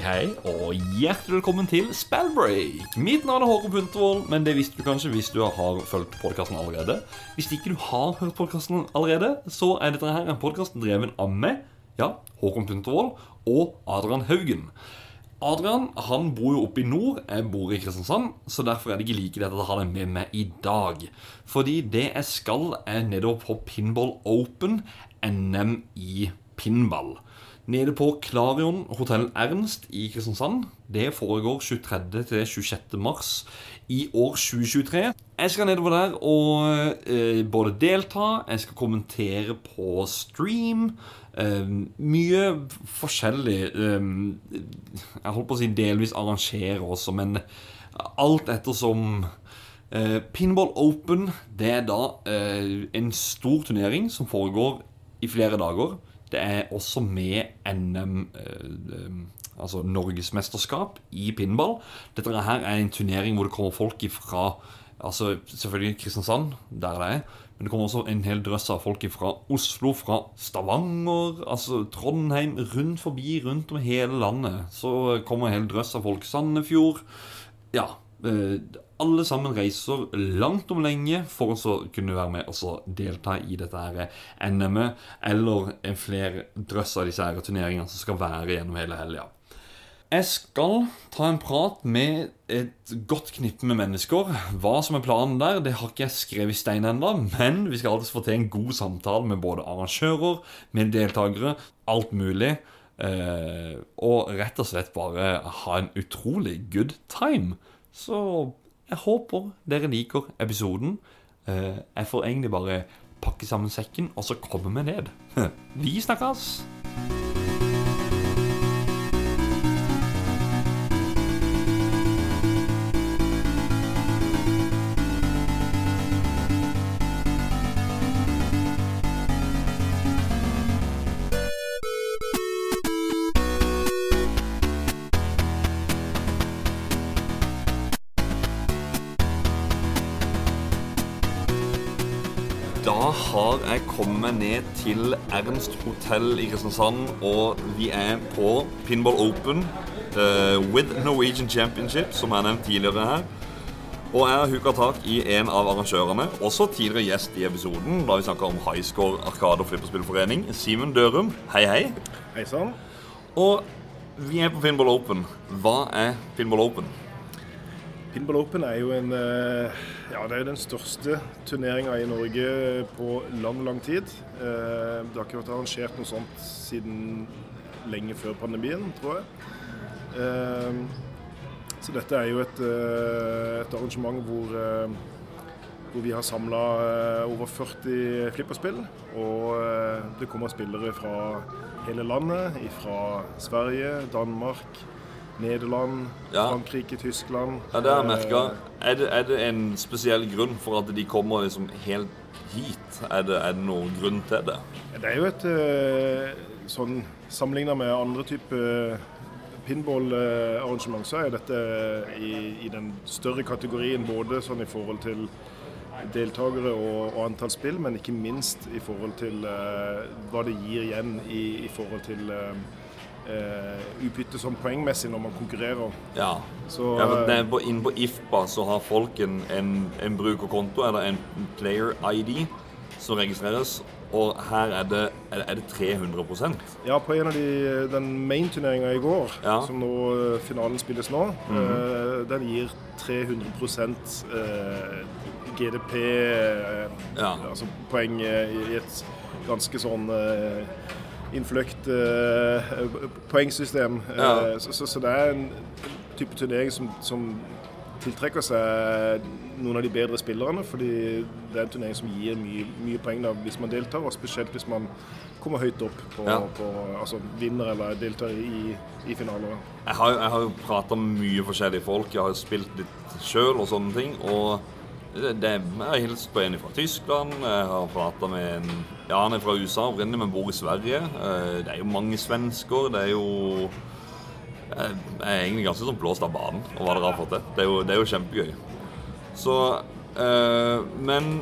hei, og hjertelig velkommen til Spellbreak. Mitt navn er Håkon Puntervold, men det visste du kanskje hvis du har fulgt podkasten allerede. Hvis ikke du har hørt podkasten allerede, så er dette her en podkast drevet av meg, ja, Håkon Puntervold, og Adrian Haugen. Adrian han bor jo oppe i nord, jeg bor i Kristiansand, så derfor er det ikke like lett å ha deg med meg i dag. Fordi det jeg skal, er nedover på Pinball Open, NM i pinball nede på Klarion hotell Ernst i Kristiansand. Det foregår 23. til 26. mars i år 2023. Jeg skal nedover der og eh, både delta, jeg skal kommentere på stream. Eh, mye forskjellig. Eh, jeg holdt på å si delvis arrangere også, men alt ettersom eh, Pinball Open det er da eh, en stor turnering som foregår i flere dager. Det er også med NM, eh, altså Norgesmesterskap i pinball. Dette her er en turnering hvor det kommer folk ifra altså Selvfølgelig Kristiansand, der det er. Men det kommer også en hel drøss av folk fra Oslo, fra Stavanger, altså Trondheim, rundt forbi, rundt om hele landet. Så kommer en hel drøss av folk. Sandefjord. Ja. Alle sammen reiser langt om lenge for å kunne være med og delta i dette her NM-et, eller en flere drøss av disse her turneringene som skal være gjennom hele helga. Jeg skal ta en prat med et godt knippe med mennesker. Hva som er planen der, det har ikke jeg skrevet i stein ennå, men vi skal alltid få til en god samtale med både arrangører, med deltakere, alt mulig. Eh, og rett og slett bare ha en utrolig good time. Så jeg håper dere liker episoden. Eh, jeg får egentlig bare pakke sammen sekken, og så komme meg ned. Vi snakkes! Jeg kommer ned til Ernst hotell i Kristiansand, og vi er på Pinball Open uh, with Norwegian Championship, som jeg nevnte tidligere her. Og jeg har huka tak i en av arrangørene, også tidligere gjest i episoden, da vi snakka om Highscore Arkade- og Flipperspillforening, Simen Dørum. Hei, hei. Hei sann. Og vi er på Pinball Open. Hva er Pinball Open? Pinball Open er jo en eh, ja, det er den største turneringa i Norge på lang, lang tid. Eh, det har ikke vært arrangert noe sånt siden lenge før pandemien, tror jeg. Eh, så dette er jo et, et arrangement hvor, hvor vi har samla over 40 flipperspill. Og det kommer spillere fra hele landet, fra Sverige, Danmark, Nederland, ja. Frankrike, Tyskland. Ja, Det har jeg merka. Er, er, det en spesiell grunn for at de kommer liksom helt hit? Er det, er det noen grunn til det? Det er jo et eh, sånn Sammenligna med andre typer pinballarrangement, så er dette i, i, den større kategorien både sånn i forhold til deltakere og, og antall spill, men ikke minst i forhold til hva det gir igjen i, i forhold til uh, utbytte som poengmessig når man konkurrerer. Ja, så, ja for på, inn på IFBA så har folk en, en, en brukerkonto eller en player ID som registreres. Og her er det, er det 300% Ja, på en av de, den main-turneringa i går, ja. som nå eh, finalen spilles nå, mm -hmm. den gir 300 uh, GDP, ja. altså poeng i et ganske sånn innfløkt eh, poengsystem. Ja. Eh, så, så, så, det er en type turnering som, som, tiltrekker seg noen av de bedre spillerne. Fordi det er en turnering som gir mye, mye poeng da, hvis man deltar, og spesielt hvis man kommer høyt opp på, ja. på altså vinner eller deltar i, i finaler. Jeg har, jeg har jo prata med mye forskjellige folk. Jeg har jo spilt litt sjøl og sånne ting. og det, det, jeg har hilst på en fra Tyskland. Jeg har prata med en ja, han er fra USA opprinnelig, men bor i Sverige. Eh, det er jo mange svensker. Det er jo Jeg er egentlig ganske sånn blåst av banen og hva dere har fått til. Det det er jo kjempegøy. Så øh, Men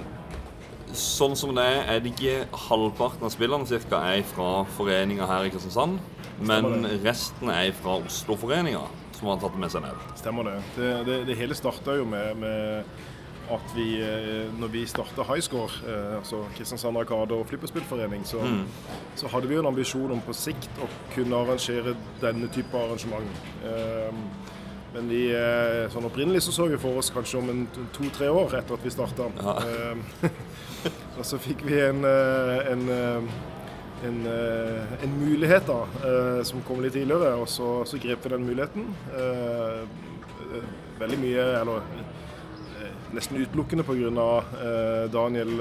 sånn som det er, er det ikke halvparten av spillerne cirka er fra foreninga her i Kristiansand. men resten er fra Oslo-foreninga som har tatt det med seg ned. Stemmer det. Det, det, det hele starta jo med, med, at vi, eh, når vi starta Highscore, eh, altså Kristiansand Arkade og Flipperspillforening, så, mm. så, hadde vi jo en ambisjon om på sikt å kunne arrangere denne type arrangement. Eh, men vi, sånn opprinnelig så så vi for oss kanskje om to-tre år etter at vi starta. Ja. og så fikk vi en, en en, en, mulighet da, som kom litt tidligere, og så, så grep vi den muligheten. Eh, veldig mye, eller nesten utelukkende pga. Daniel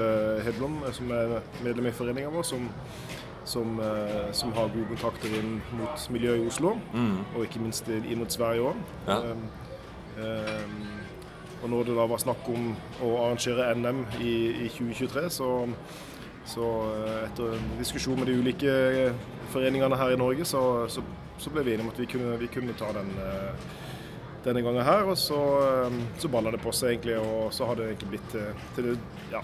Hedlom, som er medlem i foreninga vår, som, som, som, har gode kontakter inn mot miljøet i Oslo, mm. og ikke minst inn mot Sverige òg. Ja. Og når det da var snakk om å arrangere NM i, i 2023, så så eh, etter en diskusjon med de ulike eh, foreningene her i Norge, så, så, så ble vi enige om at vi kunne, vi kunne ta den eh, denne gangen her. Og så, så balla det på seg egentlig, og så har det egentlig blitt til, til det ja,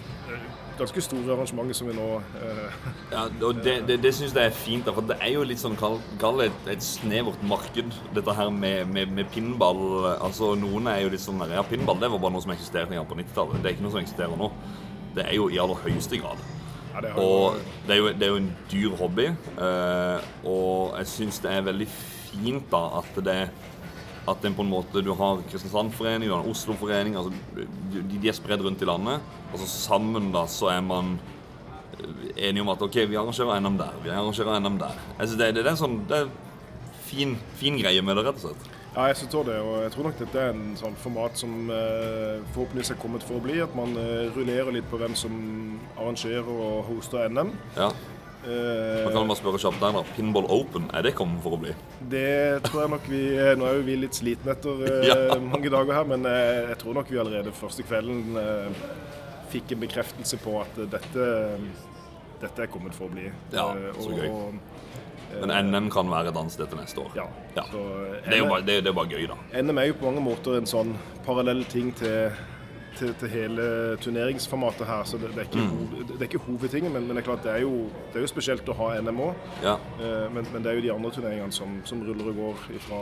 ganske store arrangementet som vi nå eh, Ja, og Det, det, det syns jeg er fint, for det er jo litt sånn kall et, et snevert marked, dette her med, med, med, pinball. Altså Noen er jo litt sånn Ja, pinball det var bare noe som eksisterte på 90-tallet. Det er ikke noe som eksisterer nå. Det er jo i aller høyeste grad. Ja, det og det er, jo, det er, jo, en dyr hobby. Uh, og jeg syns det er veldig fint da at det at en på en måte, Du har Kristiansand-forening, du har Oslo-forening. altså de, de, er spredd rundt i landet. Og så sammen da så er man enige om at ok, vi arrangerer NM der. Vi arrangerer NM der. Altså, det, det, er en sånn, det er fin, fin greie med det, rett og slett. Ja, jeg tror det. Og jeg tror nok dette er en sånn format som eh, forhåpentligvis er kommet for å bli. At man eh, rullerer litt på hvem som arrangerer og hoster NM. Ja. Eh, man kan bare spørre kjapt der, da. Pinball Open, er det kommet for å bli? Det tror jeg nok vi eh, Nå er jo vi litt slitne etter eh, ja. mange dager her, men eh, jeg tror nok vi allerede første kvelden fikk en bekreftelse på at dette, dette er kommet for å bli. Ja, så gøy. Og, men NM kan være et annet sted til neste år. Ja. ja. det, er jo bare, det, det er bare gøy, da. NM er jo på mange måter en sånn parallell ting til, til, til hele turneringsformatet her. Så det, det, er, ikke, mm. det er ikke hovedtingen, men, men, det er klart det er jo, det er jo spesielt å ha NM òg. Ja. Eh, men, men, det er jo de andre turneringene som, som ruller og går fra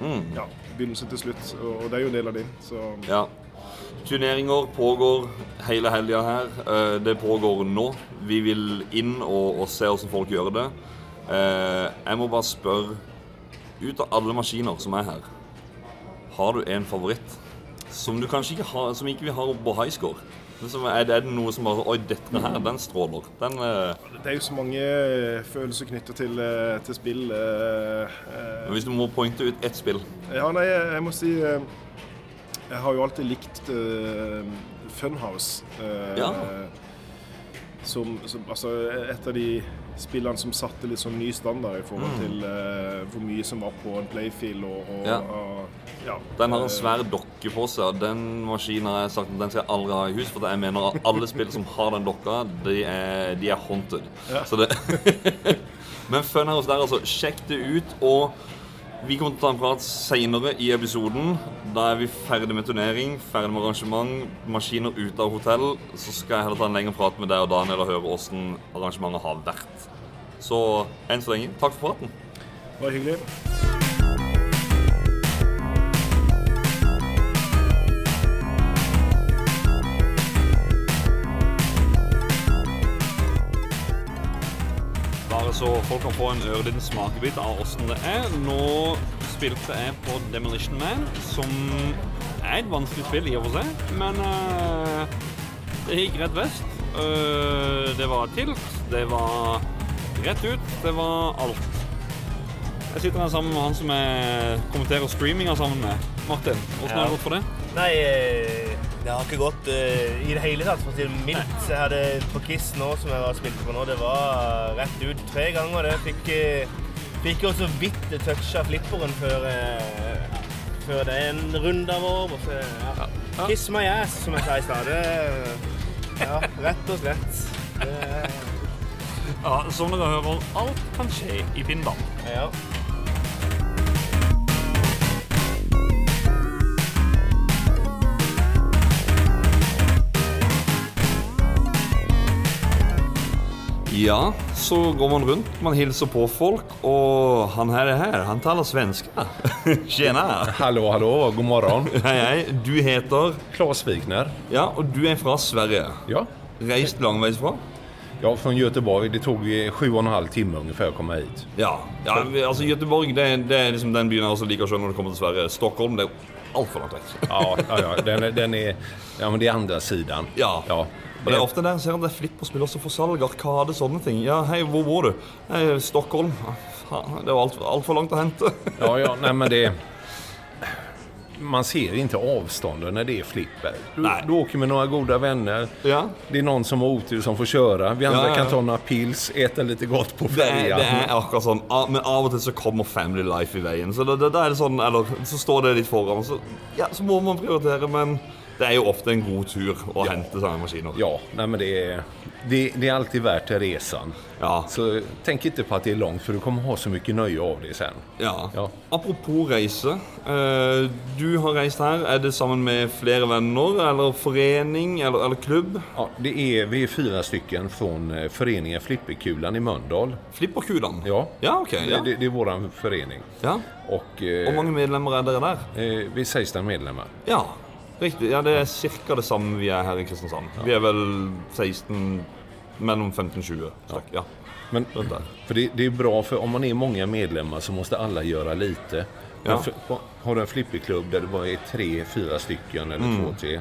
mm. ja, begynnelse til slutt. Og, og, det er jo en del av de. Så. Ja. Turneringer pågår hele helga her. Eh, det pågår nå. Vi vil inn og, og se hvordan folk gjør det. Eh, jeg må bare spørre Ut av alle maskiner som er her, har du en favoritt? Som du kanskje ikke har Som ikke vi har på high score? Er det, noe som bare Oi, dette her, den stråler. Den, uh... Det er jo så mange eh, følelser knyttet til, til spill. Uh, uh... Hvis du må pointe ut ett spill? Ja, nei, jeg, jeg må si Jeg har jo alltid likt Funhouse. ja. Som, som, altså, et av de spillene som satte litt sånn ny standard i forhold mm. til uh, hvor mye som var på en playfield. Og, og, ja. og, ja. Den har en svær dokke på seg, og den maskinen har jeg sagt den skal jeg aldri ha i hus. For jeg mener at alle spill som har den dokka, de er, de er haunted. Ja. Så det Men fun house der, altså. Sjekk det ut. Og vi kommer til å ta en prat seinere i episoden. Da er vi ferdig med turnering, ferdig med arrangement, maskiner ute av hotell. Så skal jeg heller ta en lengre prat med deg og Daniel og høre åssen arrangementet har vært. Så enn så lenge, takk for praten. Det var hyggelig. så folk kan få en ørliten smakebit av åssen det er. Nå spilte jeg på Demolition Man, som er et vanskelig spill i og for seg, men uh, det gikk rett vest. Uh, det var tilt, det var rett ut, det var alt. Jeg sitter her sammen med han som jeg kommenterer streaminga sammen med. Martin, åssen ja. har det gått for deg? Nei, eh, det har ikke gått uh, i det hele tatt, for å si det mildt. Jeg hadde på Kiss nå, som jeg var spilte på nå, det var rett ut tre ganger. Det fikk, uh, fikk jo så vidt toucha flipperen før, uh, før det er en runde av. Så, ja. Ja. Kiss my ass, som jeg sa i stad. Ja, rett og slett. Det, ja, som dere hører, alt kan skje i pinball. Ja. Ja, så går man rundt, man hilser på folk, og han her er her. Han taler svensk. Tjena! Hallo, hallo, god morgen. Hei, hei. Du heter Klas Wigner. Ja, og du er fra Sverige. Ja. Reist langveisfra? Ja, från Göteborg. Det tog eh, sju og en halv timme ungefär att komma hit. Ja. ja altså Göteborg det, er- det er liksom den byen jeg også liker å skjønne når det kommer til Sverige. Stockholm det er altfor langt vekk. Ja, ja, ja. Den, den är, ja, men det är andra sidan. Ja. ja. Og det er ofte der ser det er flipperspill også for salg, arkade, sånne ting. Ja, hei, hvor bor du? Hei, Stockholm. Faen, det var altfor alt for langt å hente. Ja, ja, nej men det... Man ser inte avstånden när det är flipper. Du, du åker med några goda vänner. Ja. Det är någon som har otur som får köra. Vi andra Ja, ja, kan ta några pils, äta lite gott på Det er, färjan. det er akkurat sånn, Men av og til så kommer Family Life i veien. Så da, det, det er det sånn, eller så står det litt foran, så, ja, så må man prioritere. Men det er jo ofte en god tur å hente sånne maskiner. Ja, nej men det är, det, det är alltid värt resan. Ja. Så tänk inte på att det är långt för du kommer ha så mycket nöje av det sen. Ja. Ja. Apropos reise. eh, du har reist her. Er det sammen med flere venner, eller forening, eller, eller klubb? Ja, det är, vi är fyra stycken från eh, föreningen Flipperkulan i Mölndal. Flipperkulan? Ja, Ja, okay, Ja. Det, det är vår förening. ja. Och eh, Hvor mange medlemmer er dere der? vi är 16 medlemmar. Ja, riktig. Ja, Det er ca. det samme vi er her i Kristiansand. Vi er vel 16 Mellom 15-20 stykk. Ja. Men, der. för det, det är bra för om man är många medlemmar så måste alla göra lite. Ja. För, har du en flippeklubb där det bara är tre, fyra stycken eller två, tre.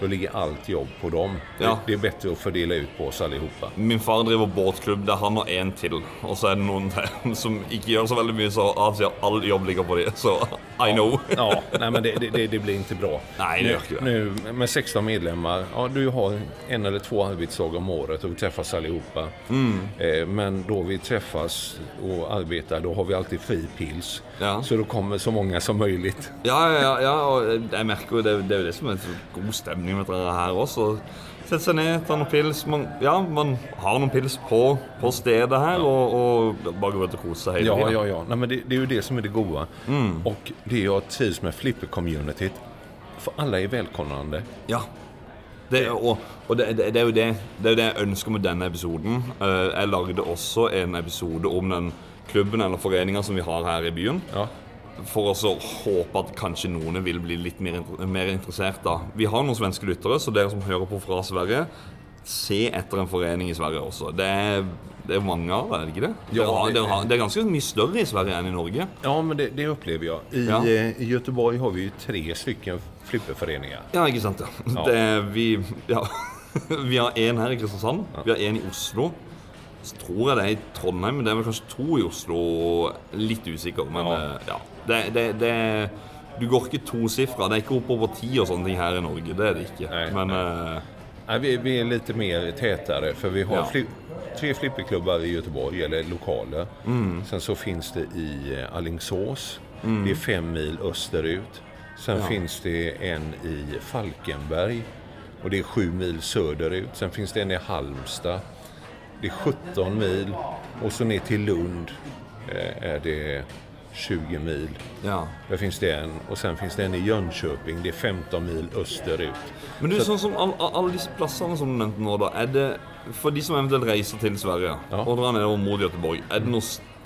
Då ligger allt jobb på dem. Ja. Det, er bedre å fordele ut på oss allihopa. Min far driver båtklubb der han har én til. Og så er det noen der som ikke gjør så veldig mye, så han sier all jobb ligger på dem. Så I know. Ja, nei, men det, det, det, blir ikke bra. Nei, det gjør ikke det. nu med 16 medlemmar, ja du har en eller to arbeidsdager om året og vi treffes allihopa. Mm. Eh, men da vi treffes og arbeider, da har vi alltid fri pils. Ja. Så det kommer så mange som mulig. Ja, ja, ja, ja, og jeg merker jo det, det er jo det som er så god stemning med dere her også. Sette seg ned, ta noen pils. Man, ja, man har noen pils på, på stedet her, og, og bare gå ut og kose seg hele Ja, tiden. ja, ja. Nei, men det, det er jo det som er det gode. Mm. Og det å trives med flipper-communityt, for alle er velkomne. Ja. Det, og og det, det, det, er jo det, det er jo det jeg ønsker med denne episoden. Eh, jeg lagde også en episode om den klubben eller foreninga som vi har her i byen. Ja. For å håpe at kanskje noen vil bli litt mer, mer interessert. da. Vi har noen svenske lyttere, så dere som hører på fra Sverige, se etter en forening i Sverige også. Det er, det er mange av det, er det ikke det? Ja, det- dere det er ganske mye større i Sverige enn i Norge. Ja, men det, det upplever jag. I, Ja. eh, I Göteborg har vi tre stykker flippeforeninger. Ja, ikke sant? Ja. Ja. Det, vi, ja. vi har én her i Kristiansand. Vi har én i Oslo. Så tror jeg det er i Trondheim, men det er vel kanskje to i Oslo. Litt usikker, men Ja. eh, ja. Det, det, det Du går ikke tosifra. Det er ikke oppover ti og sånne ting her i Norge. Det er det ikke. Nei, men nei. eh, Nej, vi, vi er litt mer tettere, for vi har Ja. fli, tre flipperklubbar i Göteborg, eller lokaler. Mm. Sen så finnes det i Alingsås. Alingsås. Det er fem mil østerut. Sen Ja. finns det en i Falkenberg. og det er sju mil søderut. Sen finnes det en i Halmstad. Det är 17 mil. Och så ner till Lund eh, är det 20 mil. ja. Där finns det en. Och sen finns det en i Jönköping. Det är 15 mil österut. Men du, sånn som all, all- alle disse plassene som du nevnte nå, da, er det for de som eventuelt reiser til Sverige Ja. og drar nedover mot Göteborg, er det, noe,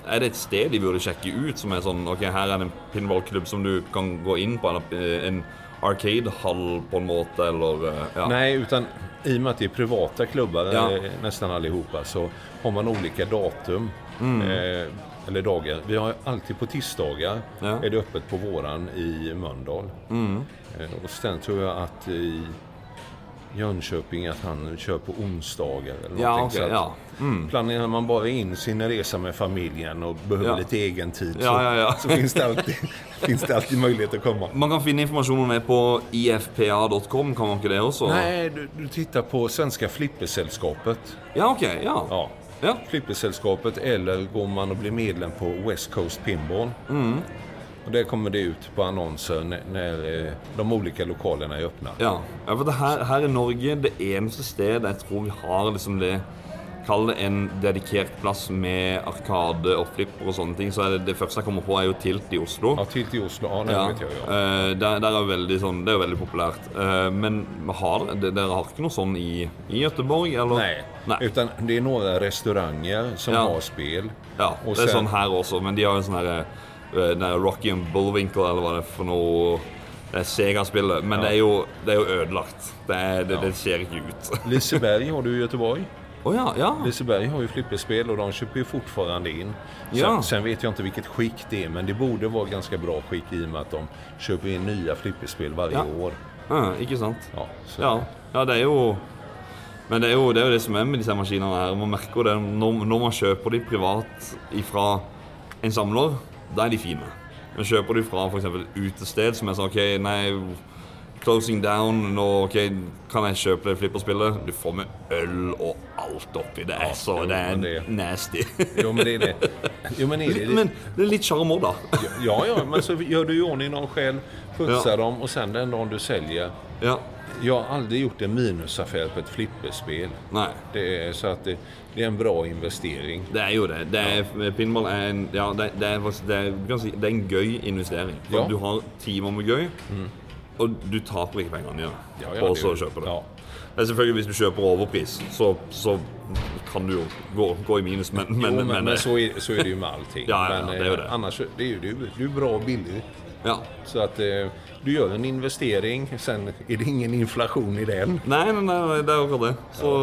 er det et sted de burde sjekke ut som er sånn Ok, her er det en pinballklubb som du kan gå inn på, eller eh, en arcade-hall på en måte, eller eh, ja. Nej, utan i och med att det är privata klubbar Ja. eh, nästan allihopa så har man olika datum. Mm. Eh, eller dagar. Vi har alltid på tisdagar Ja. Mm. är det öppet på våran i Mölndal. Eh, och sen tror jag att i Jönköping att han kör på onsdagar. Eller Ja, någonting. okej, ja. Mm. Planerar man bara in sin resa med familjen och behöver Ja. lite egen tid Ja, ja, ja. så, så finns, det alltid, finns det alltid möjlighet att komma. Man kan finne information om det på ifpa.com, kan man ikke det også? Nej, du, du tittar på Svenska Flippersällskapet. Ja, ok, ja. Ja. Ja. Flippersällskapet eller går man och blir medlem på West Coast Pinball. Mm. Och det kommer det ut på annonser när, när eh, de olika lokalerna är öppna. Ja, ja for det her, her i Norge, det eneste stedet jeg tror vi har liksom det Kall det en dedikert plass med arkade og flipper og sånne ting, så er det det første jeg kommer på, er jo Tilt i Oslo. Ja, Tilt i Oslo. Ja, det Ja, vet jeg, ja. eh, der, der er veldig sånn, det er jo veldig populært. Eh, men har, dere har ikke noe sånn i, i Göteborg, eller? Nei. Nei. utan det er noen restauranger som Ja. har spill. Ja, det er sen- sånn her også, men de har jo sånn her eh, den Rocky and Bullwinkle, eller hva det er for noe Det er Sega-spillet, men det, er jo, det er jo ødelagt. Det, er, det, det ser ikke ut. Liseberg har du i Göteborg. Oh, ja, ja. Liseberg har ju flipperspel och de köper ju fortfarande in. Sen, Ja. sen vet jag inte vilket skick det är, men det borde vara ganska bra skick i och med att de köper in nya flipperspel varje Ja. år. ja ikke sant? Ja. Ja, ja, det er jo Men det er, jo, det er jo det som er med disse maskinene her. Man merker jo det når, når man kjøper de privat ifra en samler, da er de fine. Men kjøper du fra f.eks. utested, som er sånn OK, nei Closing down, nå ok, kan jeg kjøpe det flipperspillet? Du får med øl og alt oppi. Det er så Det er nasty. Jo, men det er det. Jo, men är det, Men det er litt sjarm òg, da. Ja, ja, men så gjør du i ordning noen själv, putsar Ja. dem og sen den dagen du selger Ja. Jag har aldrig gjort en minusaffär på ett flipperspel. Nei. Det är, så att det, det är en bra investering. Det er jo det. det er, pinball er en, ja, det, det, er, det, er, si, det er en gøy investering. For Ja. Du har timer med gøy, og du taper ikke pengene dine Ja, ja, på det- å kjøpe det. ja. Det er selvfølgelig Hvis du kjøper overpris, så, så kan du jo gå, gå i minus, men, men, jo, men, men, men, så, är, så är det ju med allting. Ja, ja, men, det är ju eh, det. Annars det är ju du, er är bra och billig. ja. Så att eh, du gjør en investering, sen er det ingen inflasjon i den. Nei, nei, nei, det er akkurat det. Så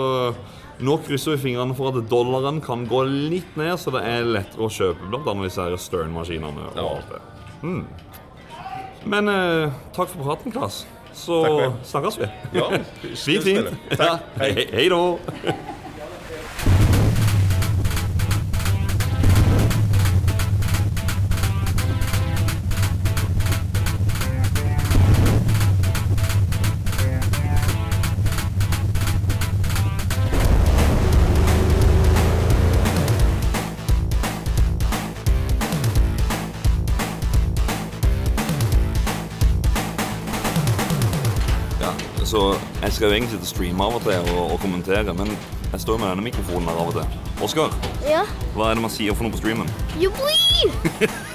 nå krysser vi fingrene for at dollaren kan gå litt ned, så det er lettere å kjøpe bl.a. disse Stern-maskinene. og alt det. Hmm. Men eh, takk for praten, Klas. Så snakkes vi. Ja, Fint, fint. Ja. Hei, hei da. Skal jo egentlig streame av og til og, og kommentere, men jeg står med denne mikrofonen her av og til. Oskar, Ja. hva er det man sier for noe på streamen? Jobbi!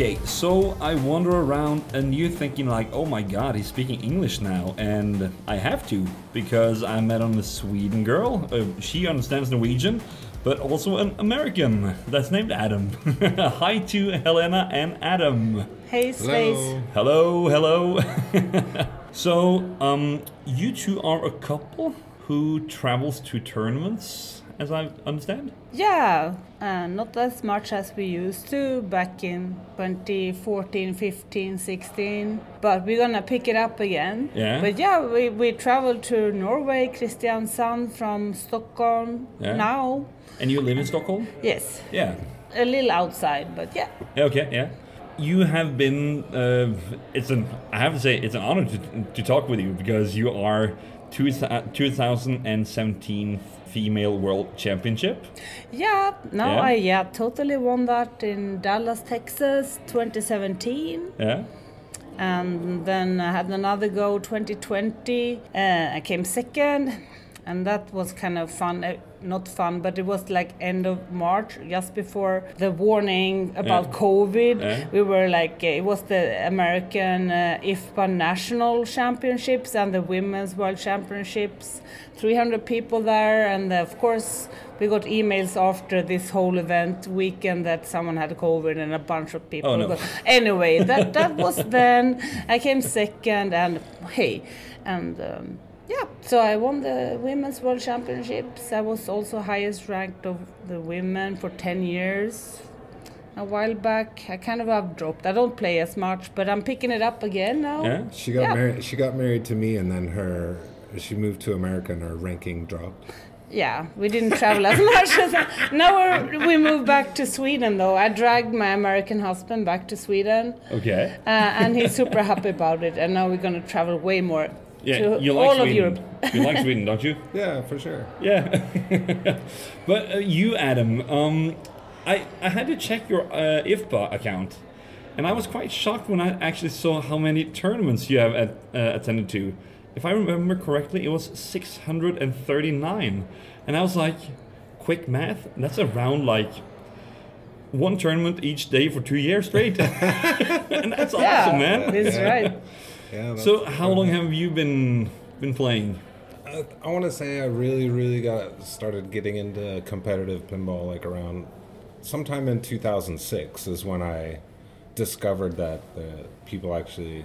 Okay, so I wander around and you're thinking like, oh my god, he's speaking English now, and I have to because I met on a Sweden girl. Uh, she understands Norwegian, but also an American that's named Adam. Hi to Helena and Adam. Hey, Space. Hello, hello. so, um, you two are a couple who travels to tournaments, as I understand. Yeah, uh, not as much as we used to back in 2014, 15, 16. But we're gonna pick it up again. Yeah. But yeah, we, we traveled to Norway, Kristiansand from Stockholm Yeah. now. And you live in Stockholm? Yes, Yeah. a little outside, but yeah. Okay, yeah. You have been. Uh, it's an. I have to say, it's an honor to, to talk with you because you are two, 2017 female world championship. Yeah, no, Yeah. I yeah totally won that in Dallas, Texas, 2017. Yeah. and then I had another go 2020. Uh, I came second, and that was kind of fun. Uh, not fun, but it was like end of March, just before the warning about Yeah. COVID. Yeah. We were like, uh, it was the American uh, IFPA National Championships and the Women's World Championships. 300 people there, and uh, of course, we got emails after this whole event weekend that someone had COVID and a bunch of people. Oh, no. Anyway, that that was then. I came second, and hey, and um, yeah, so I won the women's world championships. I was also highest ranked of the women for ten years. A while back, I kind of have dropped. I don't play as much, but I'm picking it up again now. Yeah. She got Yeah. married. She got married to me, and then her she moved to America, and her ranking dropped. Yeah, we didn't travel as much as now. We're, we moved back to Sweden though. I dragged my American husband back to Sweden, Okay. uh, and he's super happy about it. And now we're gonna travel way more. Yeah, to you like all of Sweden. Europe. you like Sweden, don't you? Yeah, for sure. Yeah. but uh, you, Adam, um, I, I had to check your uh, IFBA account, and I was quite shocked when I actually saw how many tournaments you have at, uh, attended to. If I remember correctly, it was 639. And I was like, quick math, that's around like one tournament each day for two years straight. and that's Yeah, awesome, man. That's right. Yeah. So, how long have you been been playing? I, I want to say I really, really got started getting into competitive pinball like around sometime in 2006 is when I discovered that the people actually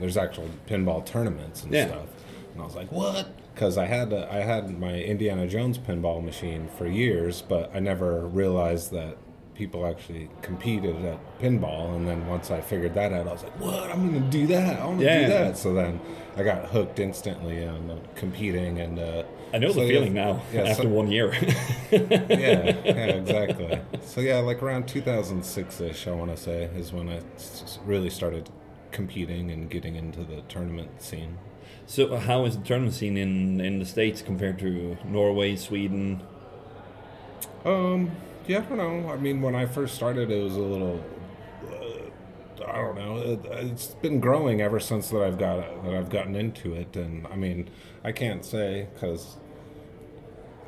there's actual pinball tournaments and Yeah. stuff, and I was like, what? Because I had uh, I had my Indiana Jones pinball machine for years, but I never realized that people actually competed at pinball. And then once I figured that out, I was like, what? I'm gonna do that. I want to Yeah. do that. So then I got hooked instantly on uh, competing and. Uh, I know so the yeah, feeling now yeah, after so- one year. yeah, yeah, exactly. So yeah, like around 2006ish, I want to say, is when I really started competing and getting into the tournament scene. So, how is the tournament scene in in the states compared to Norway, Sweden? Um, yeah, I don't know. I mean, when I first started, it was a little. Uh, I don't know. It, it's been growing ever since that I've got that I've gotten into it, and I mean, I can't say because.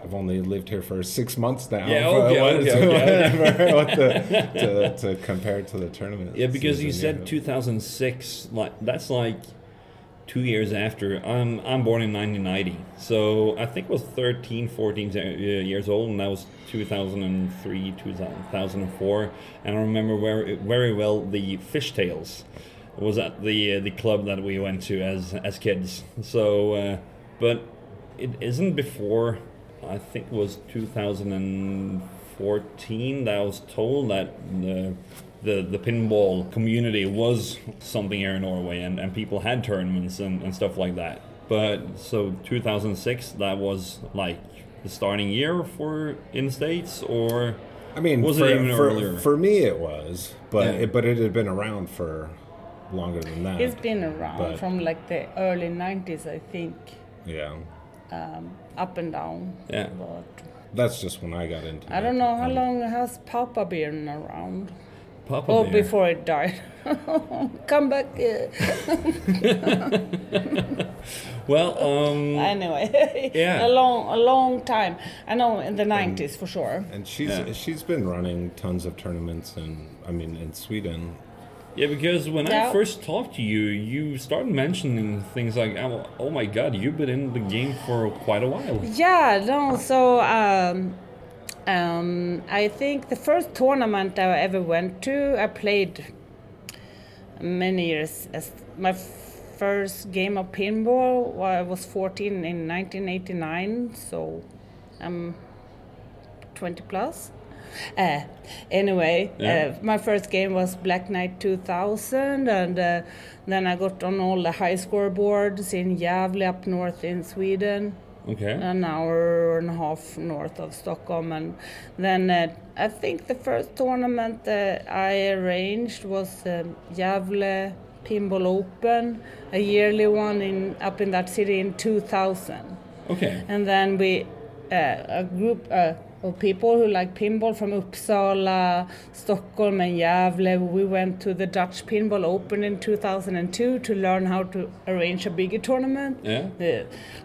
I've only lived here for six months now. Yeah, okay, what- okay, to- okay. whatever, what the- to, to compare to the tournament. Yeah, because you said yeah. 2006. Like that's like two years after. I'm I'm born in 1990, so I think it was 13, 14 uh, years old, and that was 2003, 2004. And I remember very very well the Fishtails was at the uh, the club that we went to as as kids. So, uh, but it isn't before. I think it was 2014 that I was told that the the, the pinball community was something here in Norway and, and people had tournaments and, and stuff like that. But so 2006 that was like the starting year for in the states or I mean, Was it for, even for, earlier? for me it was, but Yeah. it, but it had been around for longer than that. It's been around But- from like the early 90s, I think, yeah, Um, up and down. Yeah. But that's just when I got into. It. I don't know how long has Papa been around. Papa Oh, Bear? before it died. Come back. Well, um, anyway, Yeah. a long, a long time. I know in the 90s for sure. And she's Yeah. she's been running tons of tournaments, and I mean in Sweden. Yeah, because when I first talked to you, you started mentioning things like, "Oh, oh my God, you've been in the game for quite a while." Yeah, no, so um, um, I think the first tournament I ever went to, I played many years. As my first game of pinball, I was 14 in 1989, so I'm 20 plus. Uh, anyway, Yeah. uh, my first game was Black Knight 2000, and uh, then I got on all the high score boards in Gävle up north in Sweden Okay. an hour and a half north of Stockholm. And then uh, I think the first tournament that I arranged was Gävle Pinball Open, a yearly one in up in that city in 2000. Okay. And then we, uh, a group uh, of people who like pinball from Uppsala, Stockholm, and Gävle, we went to the Dutch Pinball Open in 2002 to learn how to arrange a bigger tournament. Yeah. Uh,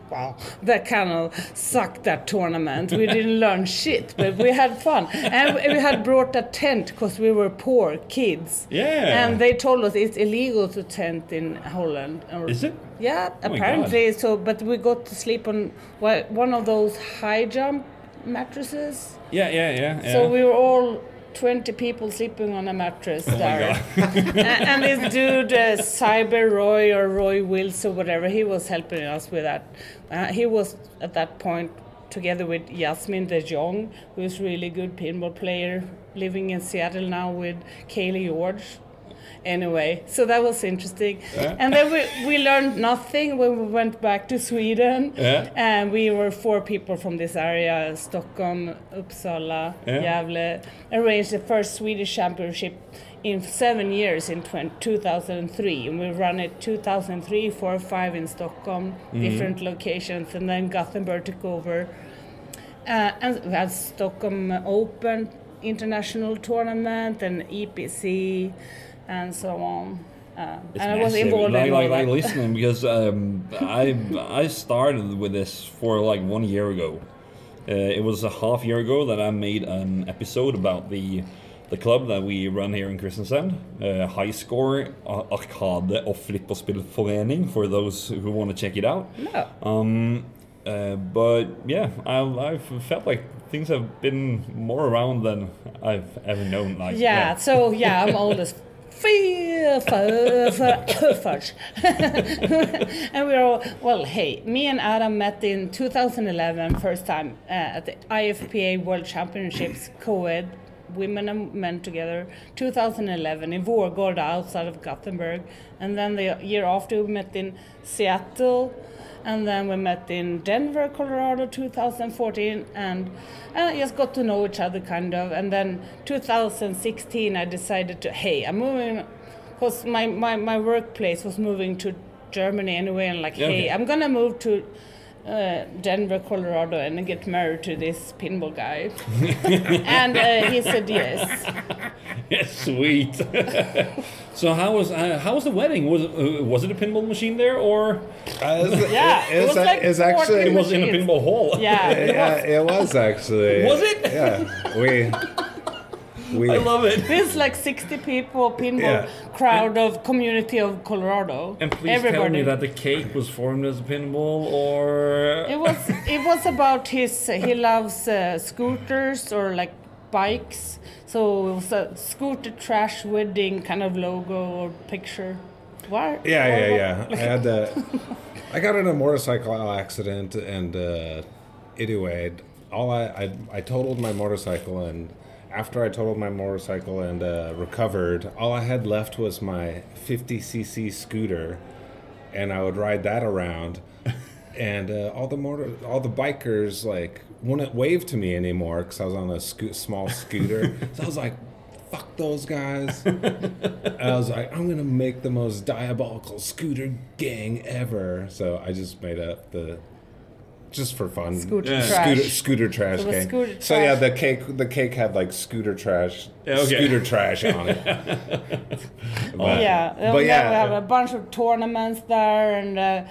wow, that kind of sucked that tournament. We didn't learn shit, but we had fun. And we had brought a tent because we were poor kids. Yeah. And they told us it's illegal to tent in Holland. Or- Is it? yeah, Oh apparently. So, but we got to sleep on well, one of those high jump mattresses. Yeah, yeah, yeah. yeah. So we were all 20 people sleeping on a mattress Oh there. and, and this dude, uh, Cyber Roy or Roy Wills or whatever, he was helping us with that. Uh, he was at that point together with Yasmin De Jong, who's really good pinball player, living in Seattle now with Kaylee George. Anyway, so that was interesting. Yeah. And then we, we learned nothing when we went back to Sweden. Yeah. And we were four people from this area Stockholm, Uppsala, Yeah. Gävle arranged the first Swedish championship in seven years in 20, 2003. And we ran it 2003, 4, 5 in Stockholm, Mm-hmm. different locations. And then Gothenburg took over. Uh, and we had Stockholm Open International Tournament and EPC and so on. Uh, and I was involved like, in like, like listening because um, I I started with this for like one year ago. Uh, it was a half year ago that I made an episode about the the club that we run here in Kristiansand, uh, High Score Ar- Arkade og Flipperspillforening for those who want to check it out. No. Um, uh, but yeah, I, I've felt like things have been more around than I've ever known. Like Yeah, so yeah, I'm old as f- f- f- fudge. and we're all, well, hey, me and Adam met in 2011, first time uh, at the IFPA World Championships, co-ed, women and men together, 2011 in Vårgårda outside of Gothenburg. And then the year after we met in Seattle, and then we met in Denver, Colorado, 2014, and uh, just got to know each other kind of. And then 2016, I decided to, hey, I'm moving, because my, my, my workplace was moving to Germany anyway, and like, Yeah, hey, okay. I'm gonna move to uh, Denver, Colorado, and get married to this pinball guy. and uh, he said yes. Yes, sweet. so how was uh, how was the wedding? Was it, uh, was it a pinball machine there, or Uh, it's, Yeah, it it's, was like it's actually it was in a pinball hall? Yeah, it yeah, was. it was actually. Was it? Yeah, we we I love it. This like 60 people pinball Yeah. crowd of community of Colorado. And please Everybody. tell me that the cake was formed as a pinball, or It was it was about his he loves uh, scooters or like bikes. So it was a scooter trash wedding kind of logo or picture. What? Yeah, yeah, yeah. I had the. I got in a motorcycle accident, and uh, anyway, all I, I I totaled my motorcycle, and after I totaled my motorcycle and uh, recovered, all I had left was my 50cc scooter, and I would ride that around, and uh, all the motor, all the bikers like wouldn't wave to me anymore because I was on a sco- small scooter. so I was like. Fuck those guys. I was like, I'm gonna make the most diabolical scooter gang ever. So I just made up the, just for fun, Scooter Yeah. trash. scooter, scooter trash So it scooter So yeah, the cake, the cake had like scooter trash, Yeah, okay. scooter trash on it. But- yeah, but we yeah, have a bunch of tournaments there, and uh,